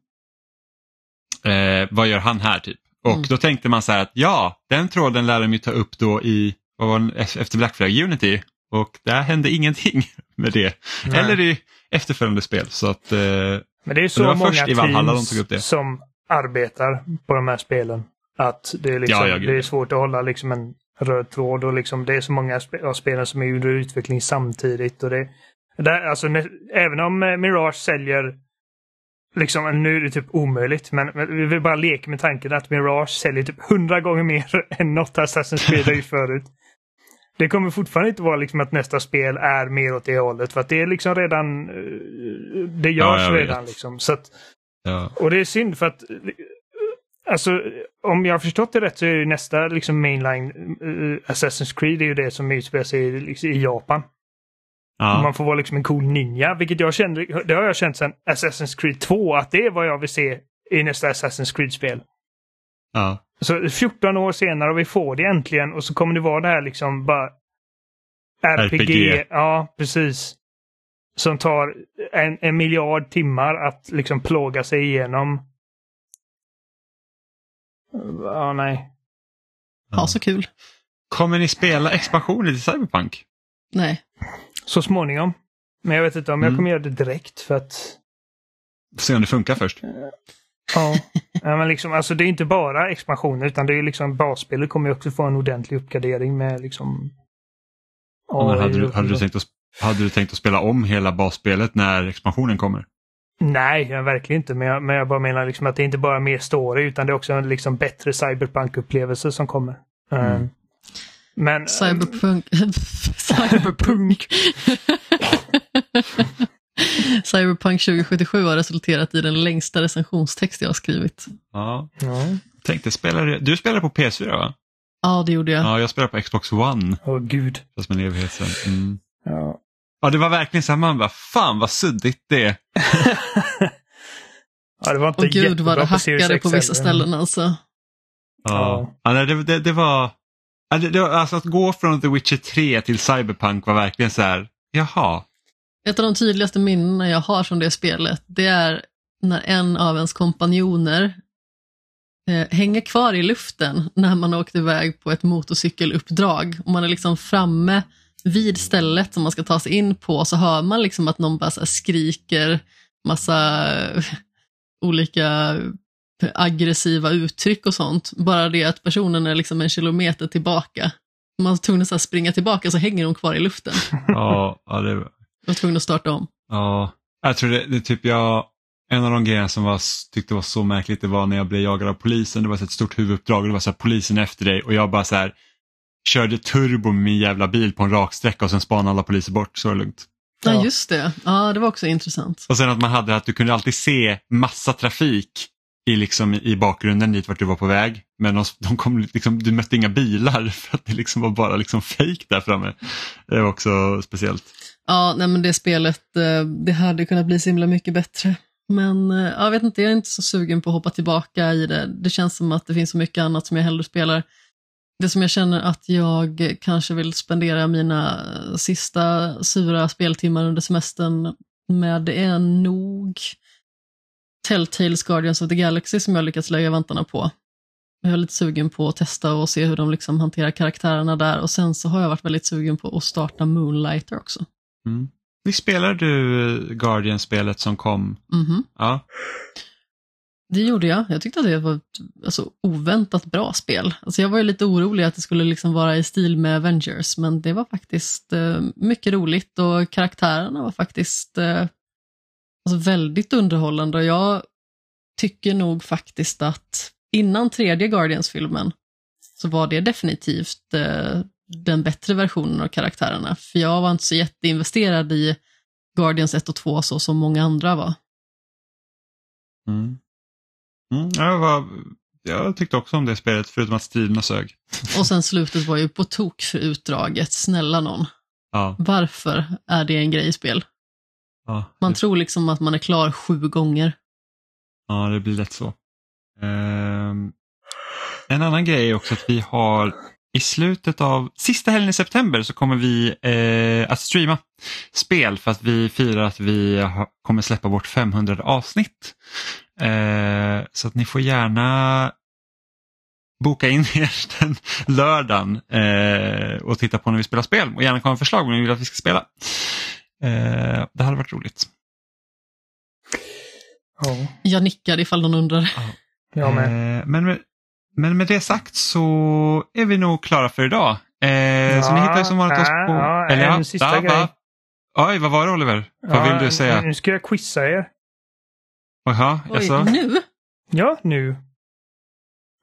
Eh, vad gör han här typ? Och Mm. då tänkte man så här att ja, den tråden lär de ju ta upp då i, vad var den, efter Black Flag Unity. Och där hände ingenting med det. Nej. Eller i efterföljande spel. Så att, eh, Men det är det så var många först i Valhalla de tog upp det. som arbetar på de här spelen. Att det är, liksom, Ja, det är svårt att hålla liksom en röd tråd och liksom, det är så många av spelen som är under utveckling samtidigt. Och det, där, alltså, nä- även om eh, Mirage säljer Liksom, nu är det typ omöjligt, men, vi vill bara leka med tanken att Mirage säljer typ hundra gånger mer än något Assassin's Creed har gjort förut. Det kommer fortfarande inte vara liksom att nästa spel är mer åt det hållet, för att det är liksom redan... eh, Det görs vet. redan liksom. Så att, ja. och det är synd för att Alltså, om jag har förstått det rätt så är ju nästa liksom mainline uh, Assassin's Creed är ju det som utspelar sig i, liksom, i Japan. Ja. Man får vara liksom en cool ninja, vilket jag kände, det har jag känt sedan Assassin's Creed 2, att det är vad jag vill se i nästa Assassin's Creed-spel. ja. Så 14 år senare och vi får det äntligen och så kommer det vara det här liksom bara RPG. RPG. Ja, precis. Som tar en, en miljard timmar att liksom plåga sig igenom. Ja, nej. Ha så kul. Kommer ni spela expansioner till Cyberpunk? Nej. Så småningom. Men jag vet inte om jag Mm. kommer göra det direkt för att Se om det funkar först. Ja, ja men liksom, alltså det är inte bara expansioner utan det är liksom basspelet kommer ju också få en ordentlig uppgradering med liksom Ja, men hade, du, hade, du tänkt att, hade du tänkt att spela om hela basspelet när expansionen kommer? Nej, jag verkligen inte. Men jag, men jag bara menar liksom att det är inte bara mer story utan det är också en liksom bättre cyberpunk-upplevelse som kommer. Mm. Men Cyberpunk. Cyberpunk. Cyberpunk 2077 har resulterat i den längsta recensionstext jag har skrivit. Ja. Ja. Tänkte, spelar du, spelar på PS4 va? Ja, det gjorde jag. Ja, jag spelar på Xbox One. Åh gud. Fast med en evighet sedan. Mm. Ja. Ja, det var verkligen så här, man bara, fan vad suddigt det är. ja, det var inte Och gud vad det hackade på vissa ställen alltså. Ja. Ja. Ja, nej, det, det, det var alltså att gå från The Witcher 3 till Cyberpunk var verkligen så här, jaha. Ett av de tydligaste minnena jag har från det spelet, det är när en av ens kompanjoner eh, hänger kvar i luften när man åkte iväg på ett motorcykeluppdrag. Och man är liksom framme vid stället som man ska ta sig in på, så hör man liksom att någon bara skriker massa olika aggressiva uttryck och sånt. Bara det att personen är liksom en kilometer tillbaka. Man var tvungen att springa tillbaka så hänger hon kvar i luften. Ja, ja, det, Jag var tvungen att starta om. ja. Jag tror det, det typ jag, en av de grejerna som var, tyckte var så märkligt det var när jag blev jagad av polisen. Det var så ett stort huvuduppdrag och det var så här, polisen är efter dig och jag bara så här körde turbo med min jävla bil på en raksträcka och sen spanade alla poliser bort. Så var det lugnt. Ja, Ja. just det. Ja, det var också intressant. Och sen att man hade att du kunde alltid se massa trafik i, liksom, i bakgrunden dit vart du var på väg. Men de, de kom, liksom, du mötte inga bilar för att det liksom var bara liksom fake där framme. Det var också speciellt. Ja, nej men det spelet, eh, det hade kunnat bli så himla mycket bättre. Men eh, jag vet inte, jag är inte så sugen på att hoppa tillbaka i det. Det känns som att det finns så mycket annat som jag hellre spelar. Det som jag känner att jag kanske vill spendera mina eh, sista sura speltimmar under semestern med, är nog Telltales Guardians of the Galaxy som jag lyckats lägga vantarna på. Jag är lite sugen på att testa och se hur de liksom hanterar karaktärerna där och sen så har jag varit väldigt sugen på att starta Moonlighter också. Mm. Visst spelar du Guardian-spelet som kom? Mhm. Ja. Det gjorde jag. Jag tyckte att det var ett alltså, oväntat bra spel. Alltså, jag var ju lite orolig att det skulle liksom vara i stil med Avengers, men det var faktiskt eh, mycket roligt och karaktärerna var faktiskt eh, alltså, väldigt underhållande. Och jag tycker nog faktiskt att innan tredje Guardians-filmen så var det definitivt eh, den bättre versionen av karaktärerna. För jag var inte så jätteinvesterad i Guardians 1 och 2 så som många andra var. Mm. Mm, jag, var, jag tyckte också om det spelet förutom att striderna sög. Och sen slutet var ju på tok för utdraget, snälla någon. Ja. Varför är det en grej i spel? Ja, Man det, tror liksom att man är klar sju gånger. ja, det blir lätt så. Ehm, en annan grej är också att vi har i slutet av sista helgen i september så kommer vi eh, att streama spel för att vi firar att vi ha, kommer släppa vårt 500 avsnitt. Eh, så att ni får gärna boka in er den lördagen eh, och titta på när vi spelar spel och gärna komma med förslag om ni vill att vi ska spela. Eh, det hade varit roligt. Ja, Jag nickar ifall någon undrar. jag med. Eh, men, med, men med det sagt så är vi nog klara för idag. Eh, så ni hittar ju som vanligt oss på... ja, eller en ja, sista va, grej. va? Oj, vad var det Oliver? Vad Ja, vill du säga? Nu ska jag quizza er. Jaha, Oj, alltså, nu? Ja, nu.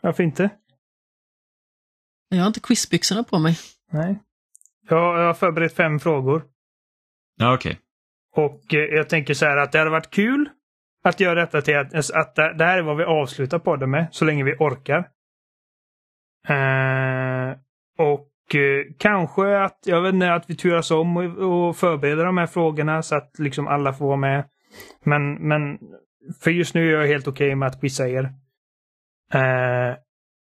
Varför inte? Jag har inte quizbyxorna på mig. Nej. Jag, jag har förberett fem frågor. Ja, okej. Och eh, jag tänker så här att det hade varit kul att göra detta till att, att det här är vad vi avslutar podden med, så länge vi orkar. Eh, och eh, kanske att, jag vet inte, att vi turas om och, och förbereder de här frågorna så att liksom alla får vara med. Men, men för just nu är jag helt okej med att quizza er. Eh,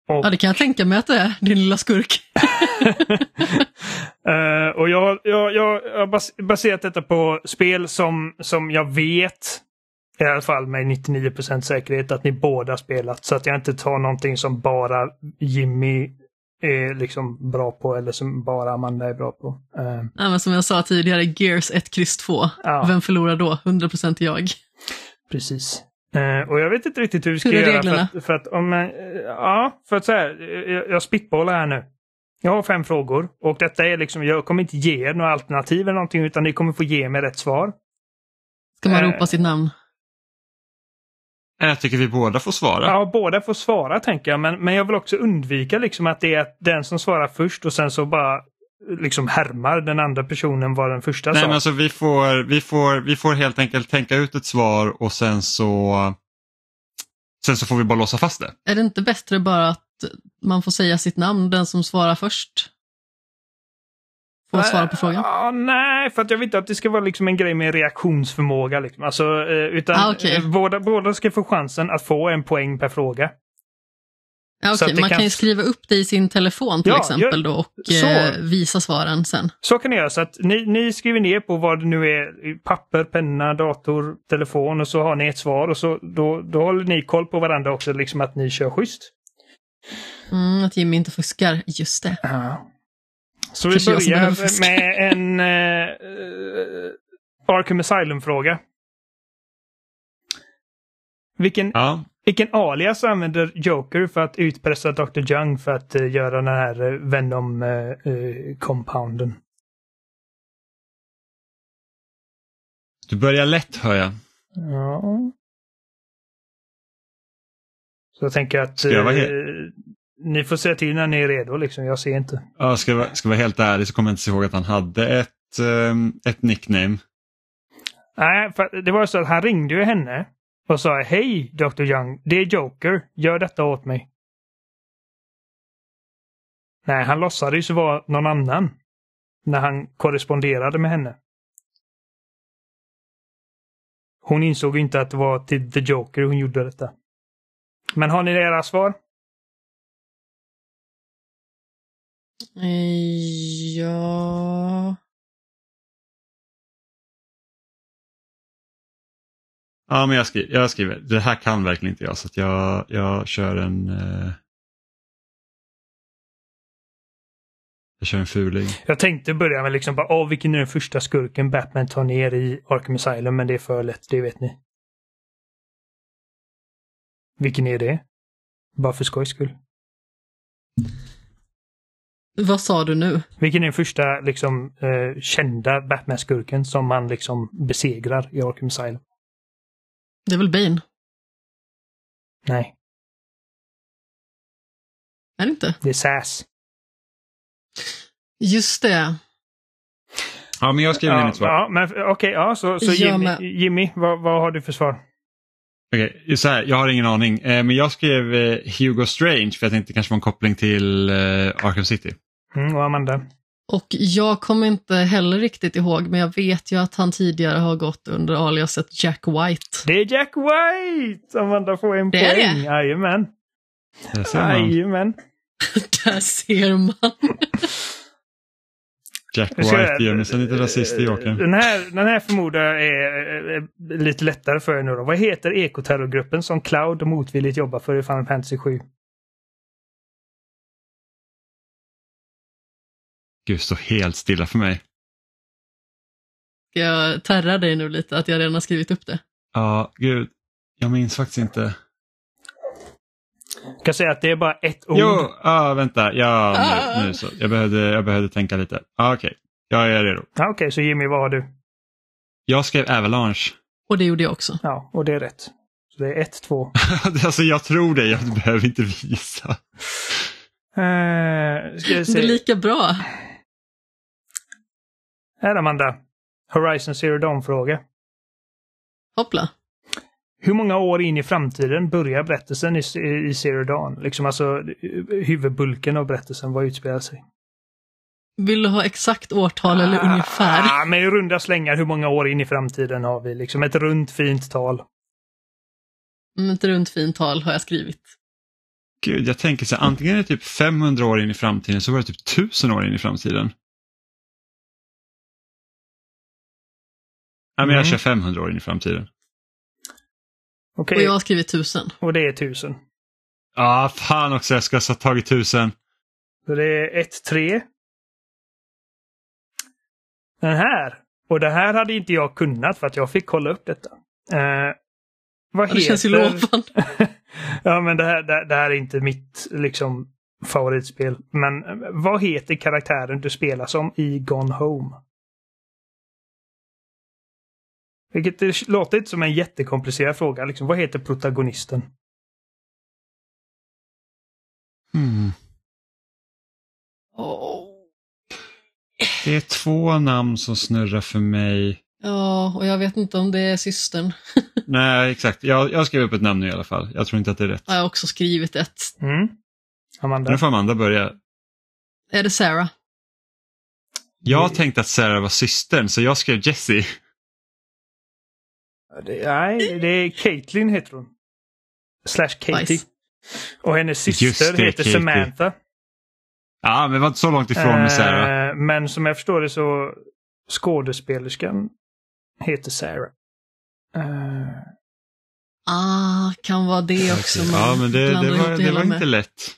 och Ja, det kan jag tänka mig att det är, din lilla skurk. Eh, och jag, jag, jag har bas baserat detta på spel som, som jag vet, i alla fall med 99% säkerhet, att ni båda har spelat. Så att jag inte tar någonting som bara Jimmy är liksom bra på eller som bara Amanda är bra på. Eh, Ja, men som jag sa tidigare, Gears 1, kryss 2. Ja. Vem förlorar då? 100% jag. precis. Eh, och jag vet inte riktigt hur vi ska Hur är göra. reglerna? För att, för att om, eh, ja, för att så här, eh, jag, jag spitballar här nu. Jag har fem frågor och detta är liksom, jag kommer inte ge er några alternativ eller någonting utan ni kommer få ge mig rätt svar. Ska man Eh. ropa sitt namn? Jag tycker vi båda får svara. Ja, båda får svara tänker jag, men, men jag vill också undvika liksom att det är den som svarar först och sen så bara liksom härmar den andra personen vad den första Nej, sa. men alltså, vi, får, vi, får, vi får helt enkelt tänka ut ett svar och sen så, sen så får vi bara låsa fast det. Är det inte bättre bara att man får säga sitt namn, den som svarar först? Får svara på frågan? Ja, nej, för att jag vill inte att det ska vara liksom en grej med reaktionsförmåga. Liksom. Alltså, eh, utan Ah, okej. eh, båda, båda ska få chansen att få en poäng per fråga. Att det man kan- ju skriva upp det i sin telefon till Ja, exempel då och så. eh, visa svaren sen. Så kan ni göra. Så att ni, ni skriver ner på vad det nu är. Papper, penna, dator, telefon och så har ni ett svar och så då, då håller ni koll på varandra också. Liksom att ni kör schysst. Mm, att Jimmy inte fuskar, just det. Så vi börjar med en eh, Arkham Asylum-fråga. Vilken, Ja. vilken alias använder Joker för att utpressa Dr. Young för att eh, göra den här eh, Venom-compounden? Du börjar lätt hör jag. ja. Så jag tänker att jag vara eh, ni får säga till när ni är redo. Liksom. Jag ser inte. Ja, ska, jag, vara- ska jag vara helt ärlig så kommer jag inte ihåg att han hade ett, ehm, ett nickname. Nej, för det var så att han ringde ju henne och sa Hej Dr. Young, det är Joker. Gör detta åt mig. Nej, han låtsades ju vara någon annan. När han korresponderade med henne. Hon insåg inte att det var till The Joker hon gjorde detta. Men har ni era svar? Eh, Ja... Ja, men jag skriver, jag skriver. Det här kan verkligen inte jag så att jag, jag kör en... Eh, jag kör en fuling. Jag tänkte börja med liksom bara, åh vilken är den första skurken Batman tar ner i Arkham Asylum, men det är för lätt, det vet ni. Vilken är det? Bara för skojs skull. Vad sa du nu? Vilken är den första liksom eh, kända Batman-skurken som man liksom besegrar i Arkham Asylum? Det är väl Bane? Nej, Är det inte? det är Sass. Just det. Ja, men jag skriver ner Ja, mitt svar. ja, men okej, ja, så, så Jimmy. Jimmy vad, vad har du för svar? Okej, så här, jag har ingen aning. Eh, men jag skrev eh, Hugo Strange för jag tänkte det kanske var en koppling till eh, Arkham City. Mm, och Amanda? Och jag kommer inte heller riktigt ihåg, men jag vet ju att han tidigare har gått under aliaset Jack White. Det är Jack White! Amanda får en Det är poäng. det? Jajamän. Där ser man. Jajamän. Där ser man. Jack White gör mig så lite rasist i Joker. Den här, den här förmodar jag är, är lite lättare för er nu då. Vad heter ekoterrorgruppen som Cloud motvilligt jobbar för i Final Fantasy 7? Gud, står helt stilla för mig. Jag terra dig nu lite att jag redan har skrivit upp det? Ja, gud. Jag minns faktiskt inte. Jag kan säga att det är bara ett ord. Jo, ah, vänta. Ja, Ah. nu, nu så. Jag behövde, jag behövde tänka lite. Ah, Okej, jag är redo. Ja, Okej, så Jimmy, vad har du? Jag skrev Avalanche. Och det gjorde jag också. Ja, och det är rätt. Så det är ett, två. alltså jag tror det, jag behöver inte visa. Uh, ska jag Det är se. lika bra. Här Amanda. Horizon Zero Dawn-fråga. Hoppla. Hur många år in i framtiden börjar berättelsen i, i Zero Dawn? Liksom alltså huvudbulken av berättelsen, vad utspelar sig? Vill du ha exakt årtal eller ungefär? Ah, med i runda slängar, hur många år in i framtiden har vi? Liksom ett runt fint tal. Mm, Ett runt fint tal har jag skrivit. Gud, jag tänker så här, antingen är det typ 500 år in i framtiden så var det typ 1000 år in i framtiden. Ja, men jag Mm. kör 500 år in i framtiden. Okej, Och jag har skrivit tusen. och det är tusen. Ja, ah, fan också, jag ska ha tagit 1000. Så det är ett, tre. Den här. Och det här hade inte jag kunnat för att jag fick kolla upp detta. Eh, vad Ja, det känns ju lovande. ja, men det här, det, det här är inte mitt liksom favoritspel. Men eh, vad heter karaktären du spelar som i Gone Home? Vilket det låter inte som en jättekomplicerad fråga. Liksom, vad heter protagonisten? Hmm. Åh. Det är två namn som snurrar för mig. Ja, och jag vet inte om det är systern. Nej, exakt. Jag, jag skrev upp ett namn nu i alla fall. Jag tror inte att det är rätt. Jag har också skrivit ett. Mm. Amanda? Nu får Amanda börja. Är det Sarah? Jag tänkte att Sarah var systern, så jag skrev Jessie. Det, nej, det är Caitlyn heter hon. Slash Katie. Nice. Och hennes syster det, heter Katie. Samantha. Ja, men det var inte så långt ifrån med Sarah. Eh, men som jag förstår det så skådespelerskan heter Sarah. Eh, Ah, kan vara det också. Man Ja, men det, det var, det var inte med. lätt.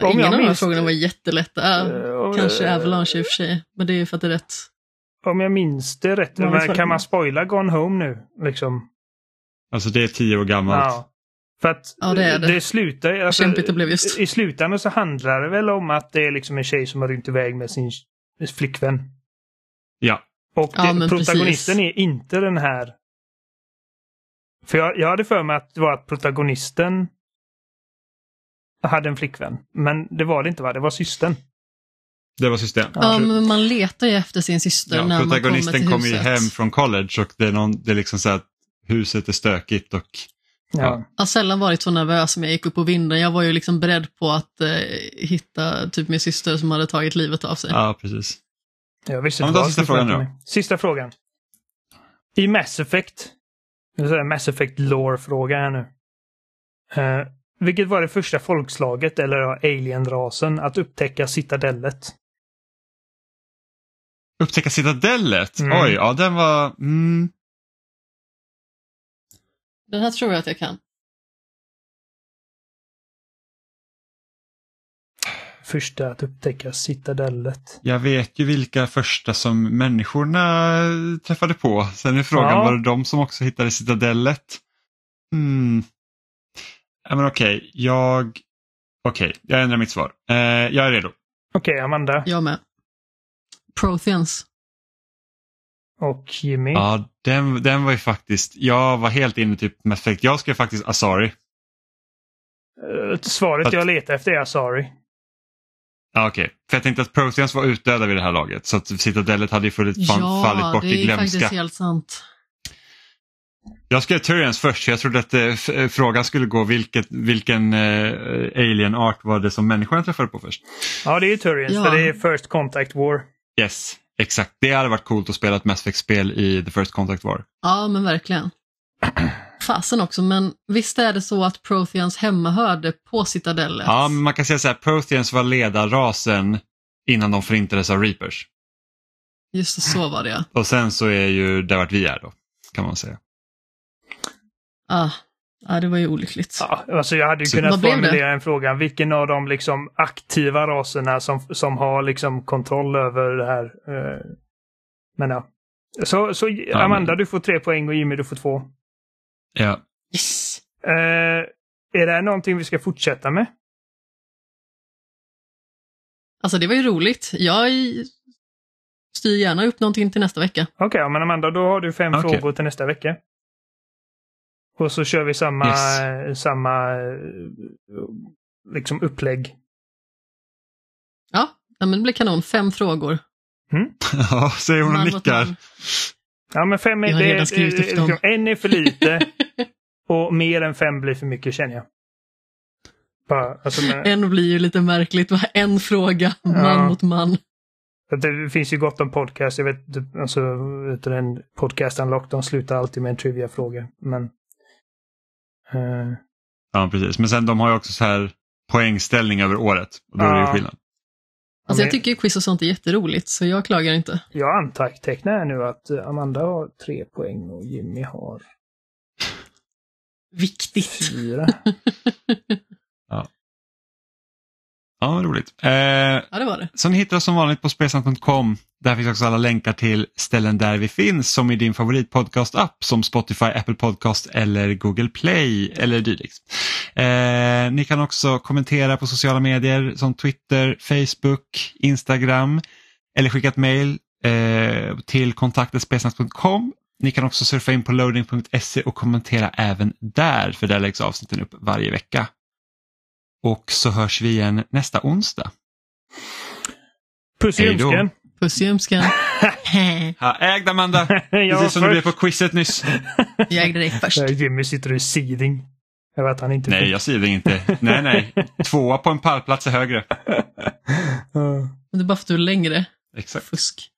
Om Ingen jag av de här frågorna var jättelätta. Äh, och, kanske Avalanche i och för sig, men det är ju för att det är rätt. Om jag minns det rätt. Vanligt Men kan man spoila Gone Home nu? Liksom. Alltså det är tio år gammalt. Ja. För att Ja, det är det. det slutar alltså, kämpigt det blev just. I slutändan så handlar det väl om att det är liksom en tjej som har rymt iväg med sin flickvän. Ja. Och Ja, det, protagonisten precis. är inte den här... För jag, jag hade för mig att det var att protagonisten hade en flickvän. Men det var det inte va? Det var systern. Det var system. Ja, men man letar ju efter sin syster Ja, när man kommer protagonisten till kommer ju huset. hem från college och det är, någon, det är liksom så att huset är stökigt och Ja. Ja. Jag har sällan varit så nervös när jag gick upp på vinden. Jag var ju liksom beredd på att eh, hitta typ min syster som hade tagit livet av sig. ja, precis. Jag visste Ja, men då sista frågan mig. Sista frågan. I Mass Effect, Mass Effect Lore-fråga här nu. Eh, vilket var det första folkslaget, eller ja, alien-rasen, att upptäcka citadellet? Upptäcka citadellet? Mm. Oj, ja den var... Mm, Den här tror jag att jag kan. Första att upptäcka citadellet. jag vet ju vilka första som människorna träffade på. Sen är frågan, Ja. var det de som också hittade citadellet? Hmm. Ja, men okej, jag... Okej, jag ändrar mitt svar. Eh, jag är redo. Okej, Amanda Jag med. Protheans. och Jimmy. Ja, den, den var ju faktiskt... Jag var helt inne typ med effekt. Jag skrev faktiskt Asari. Eh, svaret Att- jag letar efter är. Ja, okej. För jag tänkte att Proteans var utdöda vid det här laget så att Citadellet hade ju fallit, Ja, bort det i är glömska. faktiskt helt sant. Jag skrev Turians först, jag trodde att eh, frågan skulle gå vilket, vilken eh, alien-art var det som människorna träffade på först. Ja, det är ju Turians, ja. för det är First Contact War. Yes, exakt. Det hade varit coolt att spela ett Mass Effect-spel i The First Contact War. Ja, men verkligen. Fasen också, men visst är det så att Protheans hemmahörde på Citadellet? Ja, men man kan säga så här, Protheans var ledarrasen innan de förintades av Reapers. Just det, så var det Och sen så är ju det vart vi är då, kan man säga. Ah, ja, det var ju olyckligt. Ja, alltså jag hade ju så, kunnat formulera en fråga. Vilken av de liksom aktiva raserna som, som har liksom kontroll över det här? Eh, men ja. Så, så ja, Amanda, men... du får tre poäng och Jimmy, du får två. Ja. Yes! Eh, är det här någonting vi ska fortsätta med? Alltså det var ju roligt. Jag styr gärna upp någonting till nästa vecka. Okej, okay, men Amanda, då har du fem okay. frågor till nästa vecka. Och så kör vi samma, yes. samma liksom upplägg. Ja, men det blir kanon. Fem frågor. Mm? ja, säger hon och nickar. Ja, men fem är, det, det, liksom, en är för lite och mer än fem blir för mycket känner jag. Bara, alltså med... En blir ju lite märkligt, en fråga, man ja. mot man. Det finns ju gott om podcast. Jag vet, alltså, en podcast Unlocked, de slutar alltid med en trivia-fråga. Men... Uh... Ja, precis. Men sen de har ju också så här poängställning över året. Och då ja. är det ju skillnad. Alltså jag tycker quiz och sånt är jätteroligt, så jag klagar inte. Jag antecknar nu att Amanda har tre poäng och Jimmy har... Viktigt. Fyra. ja. Ja, roligt. Eh, ja, det var det. Så ni hittar oss som vanligt på spelsnack.com. Där finns också alla länkar till ställen där vi finns som i din favoritpodcast-app som Spotify, Apple Podcast eller Google Play eller dylikt. Eh, ni kan också kommentera på sociala medier som Twitter, Facebook, Instagram eller skicka ett mail eh, till kontaktetspelsnack.com. Ni kan också surfa in på loading.se och kommentera även där för där läggs avsnitten upp varje vecka. Och så hörs vi igen nästa onsdag. Puss i ljumsken. Puss i ljumsken. ägd Amanda. Precis som du blev på quizet nyss. jag ägde dig först. Jimmy sitter och siding. Jag vet han inte. Nej, jag siding inte. Nej, nej. Tvåa på en pallplats är högre. Det är bara för att du är längre. Exakt. Fusk.